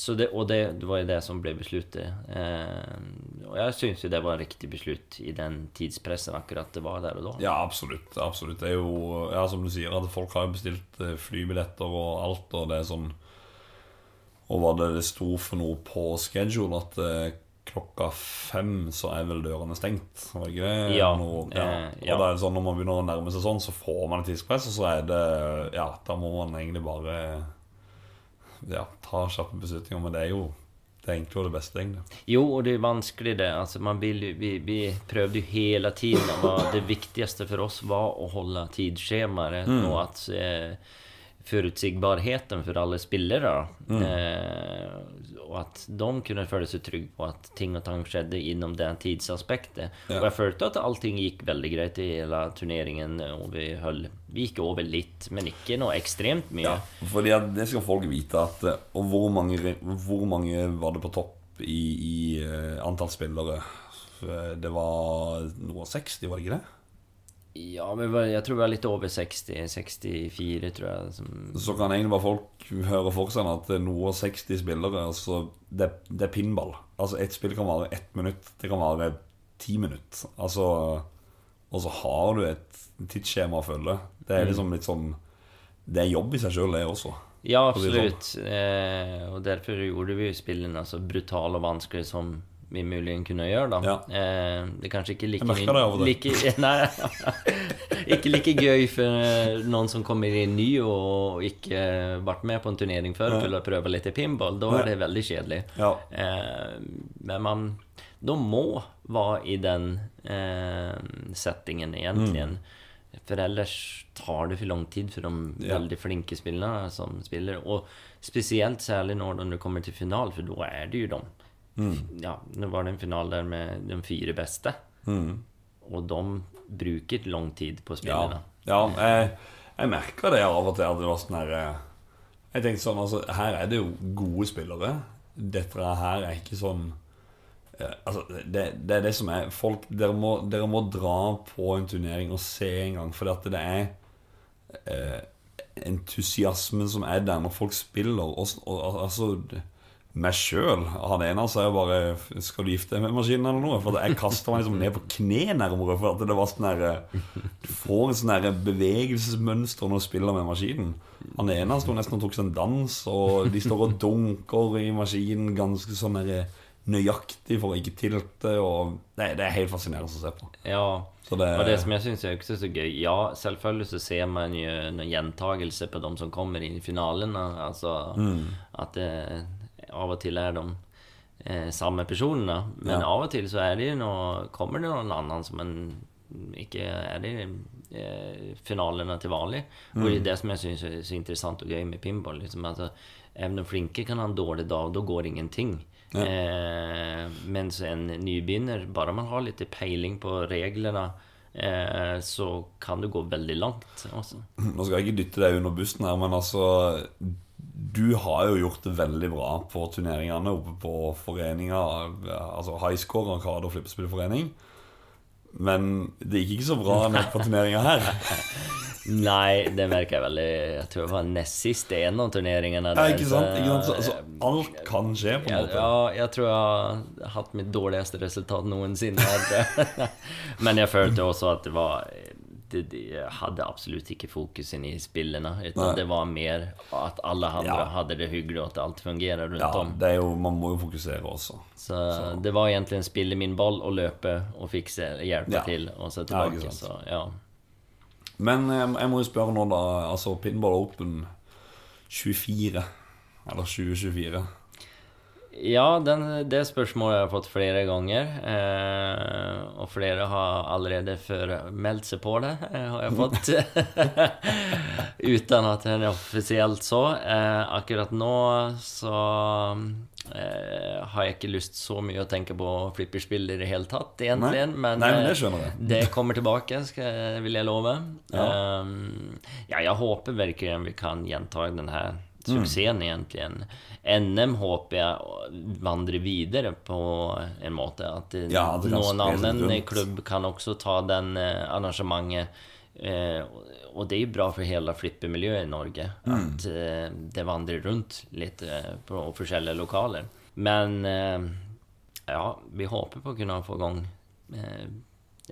Så det, og det, det var jo det som ble besluttet. Eh, og jeg syns jo det var en riktig beslut i den tidspressen akkurat det var der og da. Ja, absolutt. absolutt Det er jo, ja, som du sier, at folk har jo bestilt eh, flybilletter og alt, og det er sånn Og var det det sto for noe på schedule at eh, klokka fem så er vel dørene stengt? Var ikke det? Ja, Noe, eh, ja. Og det er sånn når man begynner å nærme seg sånn, så får man et tidspress, og så er det Ja, da må man egentlig bare Ja, ta kjappe beslutninger, men det er jo det enkle og det beste, egentlig. Jo, og det er vanskelig, det. Altså, man vill vi, vi prøvde jo hele tiden det viktigste for oss var å holde tidsskjemaer. Mm. og at... eh, förutsigbarheten for alle spillere. Mm. Eh, og at de kunne føle seg trygge på at ting og tang skjedde inom den tidsaspektet. Ja. Og jeg følte at allting gikk veldig greit i hele turneringen og vi höll, vi gikk over litt, men ikke noe ekstremt mye. Ja, for det skal folk vite at eh, Og hvor mange, hvor mange var det på topp i, i eh, antall spillere? Eh, Det var noe 60, var det ikke det? Ja, men jeg jag tror vi var litt over 60, 64 tror jeg. Som... Så kan egentlig bare folk høre for seg at noe 60 spillere altså det, det er pinball. Altså Ett spill kan vare ett minutt. Det kan vare ti minutter. Altså Og så har du et tidsskjema å følge. Det er Mm. liksom litt sånn Det er jobb i seg sjøl, det også. Ja, absolutt. å si det. Eh, og derfor gjorde vi spillene så brutale og vanskelige som vi muligens kunne gjøre, da. Ja. Eh, det er kanskje ikke like Jeg merker det over det. Like, nei, ikke like gøy for för eh, som kommer inn ny og ikke vært med på en turnering før, Nej. för att litt lite pinball. Da er det veldig kjedelig. Ja. Eh, men man... De må være i den eh, settingen egentlig. Mm. For ellers tar det for lang tid for de Ja. veldig flinke spillerne som spiller. Og speciellt særlig når du kommer til final, for da er det jo de. Mm. Ja, det var en final der med de fire beste. Mm. Og de bruker lang tid på Ja, spelarna. ja jeg, jeg merker det av og til. At det var sånn her eh, Jeg tenkte sånn, altså Her er det jo gode spillere. Dette her er ikke sånn eh, Altså, det, det er det som er Folk, dere må, dere må dra på en turnering og se en gang, for at det er eh, entusiasmen som er der når folk spiller. Og, og altså meg sjøl Han ene sa jo bare 'Skal du gifte deg med maskinen?' eller noe. For jeg kasta meg liksom ned på kne nærmere. For at det var sånn her Du får en sånn bevegelsesmønster når du spiller med maskinen. Han ene sto nesten og tok seg en dans, og de står og dunker i maskinen ganske sånn der, nøyaktig for å ikke tilte. Og det, det er helt fascinerende å se på. Ja, Så det- og det som jeg syns er också så gøy Ja, selvfølgelig så ser man jo en gjentagelse på de som kommer inn i finalene. Altså Mm. at det av og til er de eh, samme personene. Men Ja. av og til så er det nå, kommer det noen annen som en Ikke er i eh, finalene til vanlig Och det är Mm. det som jeg syns er så interessant og gøy med pinball liksom, altså, Even den flinke kan ha en dårlig dag, da går ingenting Ja. Eh, mens en nybegynner, bare man har litt peiling på reglene, eh, så kan du gå veldig langt. Også. Nå skal jeg ikke dytte deg under bussen her, men altså du har jo gjort det veldig bra på turneringene oppe på foreninga, altså Highscore og flippespillforening. Men det gikk ikke så bra nede på turneringa her. Nei, det merker jeg veldig. Jeg tror jeg var nest sist i en av turneringene. Ja, ikke sant? Ikke sant? Så, altså, alt kan skje, på en ja, måte. Ja, jeg tror jeg har hatt mitt dårligste resultat noensinne. Men jeg følte også at det var det, det, hadde absolutt ikke fokus inn i spillene. Utan det var mer at alle andre Ja. hadde det hyggelig, og at alt fungerer rundt Ja, om. det er jo, man må jo fokusere også. Så, det var egentlig spille min ball og løpe og fikse, hjelpe Ja. til og så tilbake. så, ja. Men eh, jeg må jo spørre nå, da. Altså Pinball Open 24. Eller 2024. Ja, den, det spørsmålet har jeg fått flere ganger. Eh, og flere har allerede før meldt seg på det, eh, har jeg fått. Uten at det er offisielt så. Eh, akkurat nå så eh, har jeg ikke lyst så mye å tenke på flipperspill i det hele tatt, egentlig. Nei. Men, Nei, men det eh, skjønner jeg. det kommer tilbake, skal, vil jeg love. Ja. Eh, ja, jeg håper virkelig vi kan gjenta den her Mm. egentlig. NM håper jeg vandrer videre på en måte. At Ja, det kan noen annen klubb kan også ta den eh, arrangementet. Eh, og det er jo bra for hele flippemiljøet i Norge. Mm. At eh, det vandrer rundt litt eh, på forskjellige lokaler. Men eh, ja, vi håper på å kunne få i gang eh,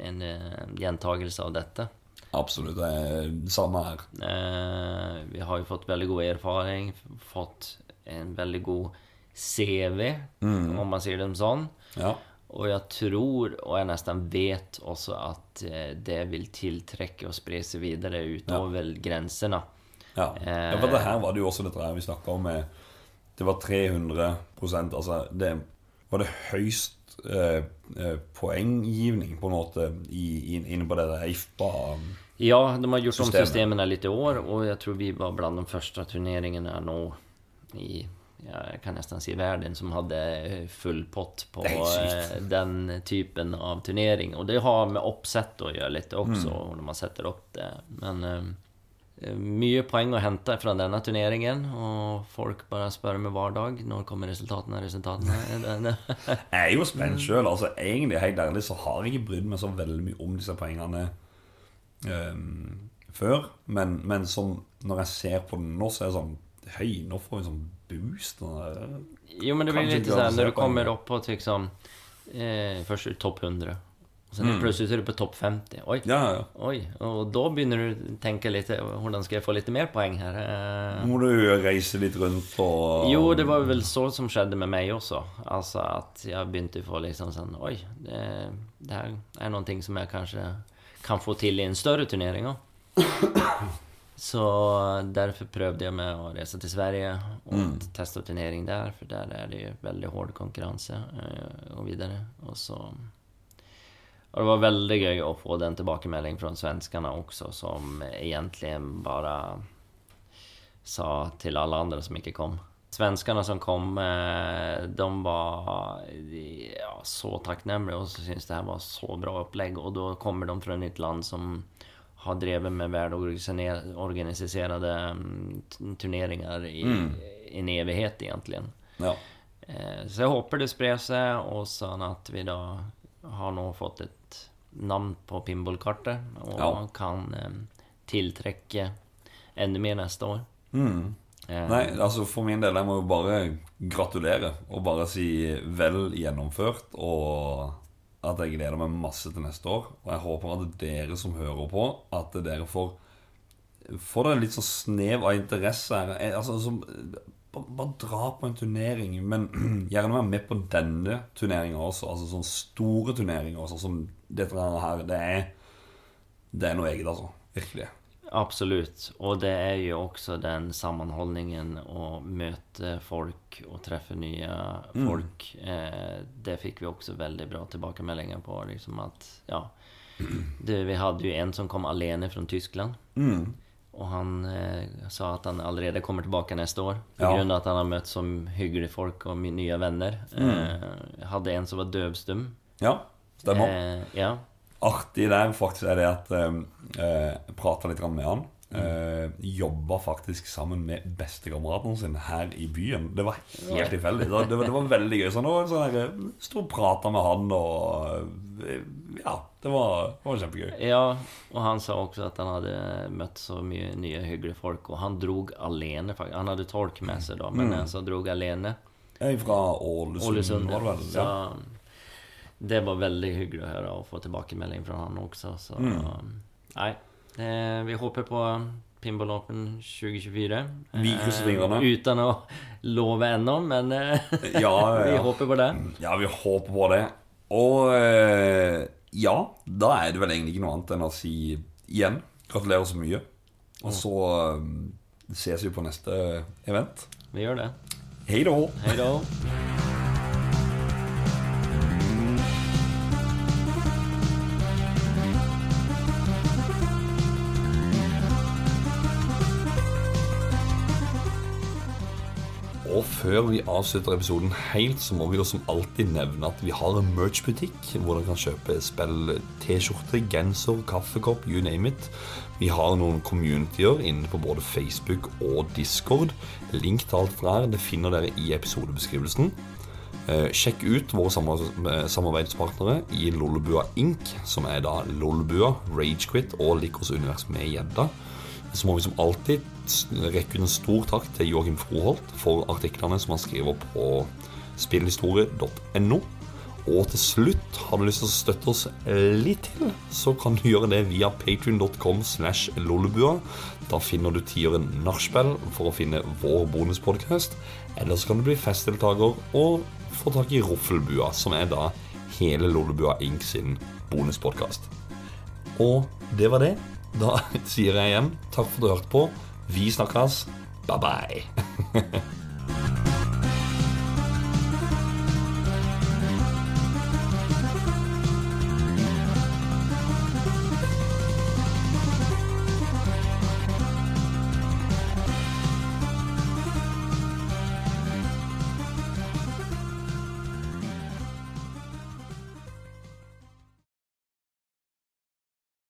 en eh, gjentagelse av dette. Absolutt. Det er samme her. Eh, vi har jo fått veldig god erfaring, fått en veldig god CV, Mm. om man sier det sånn. Ja. Og jeg tror, og jeg nesten vet også, at eh, det vil tiltrekke og spre seg videre utover grensene. Ja. ja, for det her var det jo også dette her vi snakka om Det var 300% Altså, det var det høyst poenggivning, på en måte, inne på det der IFBA. Ja, de har gjort om systemene litt i år, og jeg tror vi var blant de første turneringene nå i jeg kan nesten si verden som hadde full pott på eh, den typen av turnering. Og det har med oppsett å gjøre litt også, Mm. når man setter opp det. Men eh, mye poeng å hente fra denne turneringen, og folk bare spør meg hver dag når kommer resultatene. resultatene. Jeg er jo spent sjøl. Altså, egentlig, helt ærlig, så har jeg ikke brydd meg så veldig mye om disse poengene um, før. Men, men som, når jeg ser på den nå, så er det sånn Høy, nå får vi sånn boost. Jo, men det blir litt sånn när du kommer opp på liksom eh, først topp 100 och så Mm. plutselig er du på topp 50 Oi. Ja, ja. Oi. Og da begynner du å tenke litt Hvordan skal jeg få litt mer poeng här? Eh, må du reise litt rundt og Jo, det var vel så som skjedde med meg også. Altså at jeg begynte å få liksom sånn Oi, det, det her er noe som jeg kanskje kan få til i en større turnering òg. Så derfor prøvde jeg med å reise til Sverige og Mm. teste turnering der, for der er det jo veldig hård konkurranse eh, og videre. Og så Og det var veldig gøy å få den tilbakemelding fra svenskene også, som egentlig bare sa til alle andre som ikke kom. Svenskene som kom, eh, de var ja, så takknemlige og syntes det her var så bra opplegg. Og da kommer de fra et nytt land som har drevet med världorganiserade turneringer t- turneringar i Mm. en evighet egentlig. Ja. Eh, Så jeg håper det sprer seg, og sånn at vi da har nå fått et navn på pinballkartet og Ja. kan eh, tiltrekke enda mer neste år. Mm. Eh, Nei, altså for min del, jeg må jo bare gratulere og bare si vel gjennomført. Og at jeg gleder meg masse til neste år. Og jeg håper at dere som hører på, at dere får Får dere litt sånn snev av interesse her. Eh, Altså, som, bare, bare dra på en turnering, men gjerne være med på denne turneringa også. Altså sånne store turneringer også, som dette her. Det er, det er noe eget, altså. Virkelig. Absolutt. Og det er jo også den sammenholdningen å møte folk og treffe nye Mm. folk. Eh, det fikk vi også veldig bra tilbakemeldinger på. Liksom at, ja, det, vi hadde jo en som kom alene fra Tyskland. Mm. Og han eh, sa at han allerede kommer tilbake neste år. På Ja. at han har møtt så hyggelige folk og nye venner. Mm. Eh, hadde en som var døvstum. Ja, stemmer. Eh, ja. Artig der faktisk er det at eh, Jeg prata litt med han, Uh, jobba faktisk sammen med bestekameraten sin her i byen. Det var helt tilfeldig. Det, det, det var veldig gøy. Så nå sånn her, Sto og prata med han og eh, Ja, det var, det var kjempegøy. Ja, og han sa også at han hadde møtt så mye nye hyggelige folk. Og han drog alene. faktisk. Han hadde tolk med seg, da, men Mm. så drog alene. Jeg er fra Ålesund, Ålesund var det vel? Så Ja. Det var veldig hyggelig å høre og få tilbakemelding fra han også. Så Mm. nei. Eh, vi håper på Pinball Open 2024. Vi krysser fingrene. uten å love ennå, men eh, Ja, ja, vi håper på det. Ja, vi håper på det. Og eh, ja, da er det vel egentlig ikke noe annet enn å si igjen gratulerer så mye. Og så eh, ses vi på neste event. Vi gjør det. Hei da. Før vi avslutter episoden helt, så må vi jo som alltid nevne at vi har en merch-butikk hvor dere kan kjøpe spill, T-skjorte, genser, kaffekopp, you name it. Vi har noen communityer inne på både Facebook og Discord. Link til alt fra her det finner dere i episodebeskrivelsen. Eh, Sjekk ut våre samarbeidspartnere i Lollebua Inc., som er da Lollebua, Ragequit og Likos univers med gjedda. Så må vi som alltid rekke ut en stor takk til Joakim Froholt for artiklene som han skriver på spillhistorie.no. Og til slutt, har du lyst til å støtte oss litt til, så kan du gjøre det via patrion.com slash lollebua. Da finner du tieren nachspiel for å finne vår bonuspodcast. Eller så kan du bli festdeltaker og få tak i Roffelbua, som er da hele Lollebua Inc. sin bonuspodkast. Og det var det. Da sier jeg igjen takk for at du hørte på. Vi snakkes. Bye bye.